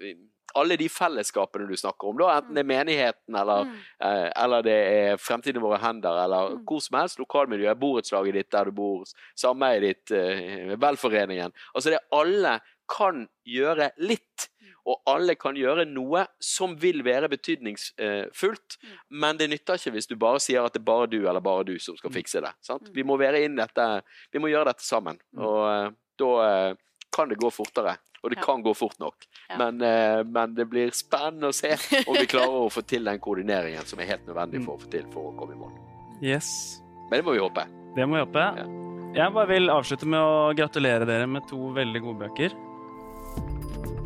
Speaker 4: alle de fellesskapene du snakker om, da, enten det er menigheten eller, mm. eh, eller det er fremtiden i våre hender, eller mm. hvor som helst, lokalmiljøet, borettslaget ditt der du bor, sameiet ditt, eh, velforeningen Altså det alle kan gjøre litt. Og alle kan gjøre noe som vil være betydningsfullt, mm. men det nytter ikke hvis du bare sier at det er bare du eller bare du som skal mm. fikse det. Sant? Mm. Vi må være inn dette, vi må gjøre dette sammen. Og uh, da uh, kan det gå fortere. Og det ja. kan gå fort nok. Ja. Men, uh, men, det blir spennende å se om vi klarer å få til den koordineringen som er helt nødvendig for å få til for å komme i mål.
Speaker 2: Yes.
Speaker 4: Men det må vi håpe.
Speaker 2: Det må vi håpe. Ja. Jeg bare vil avslutte med å gratulere dere med to veldig gode bøker.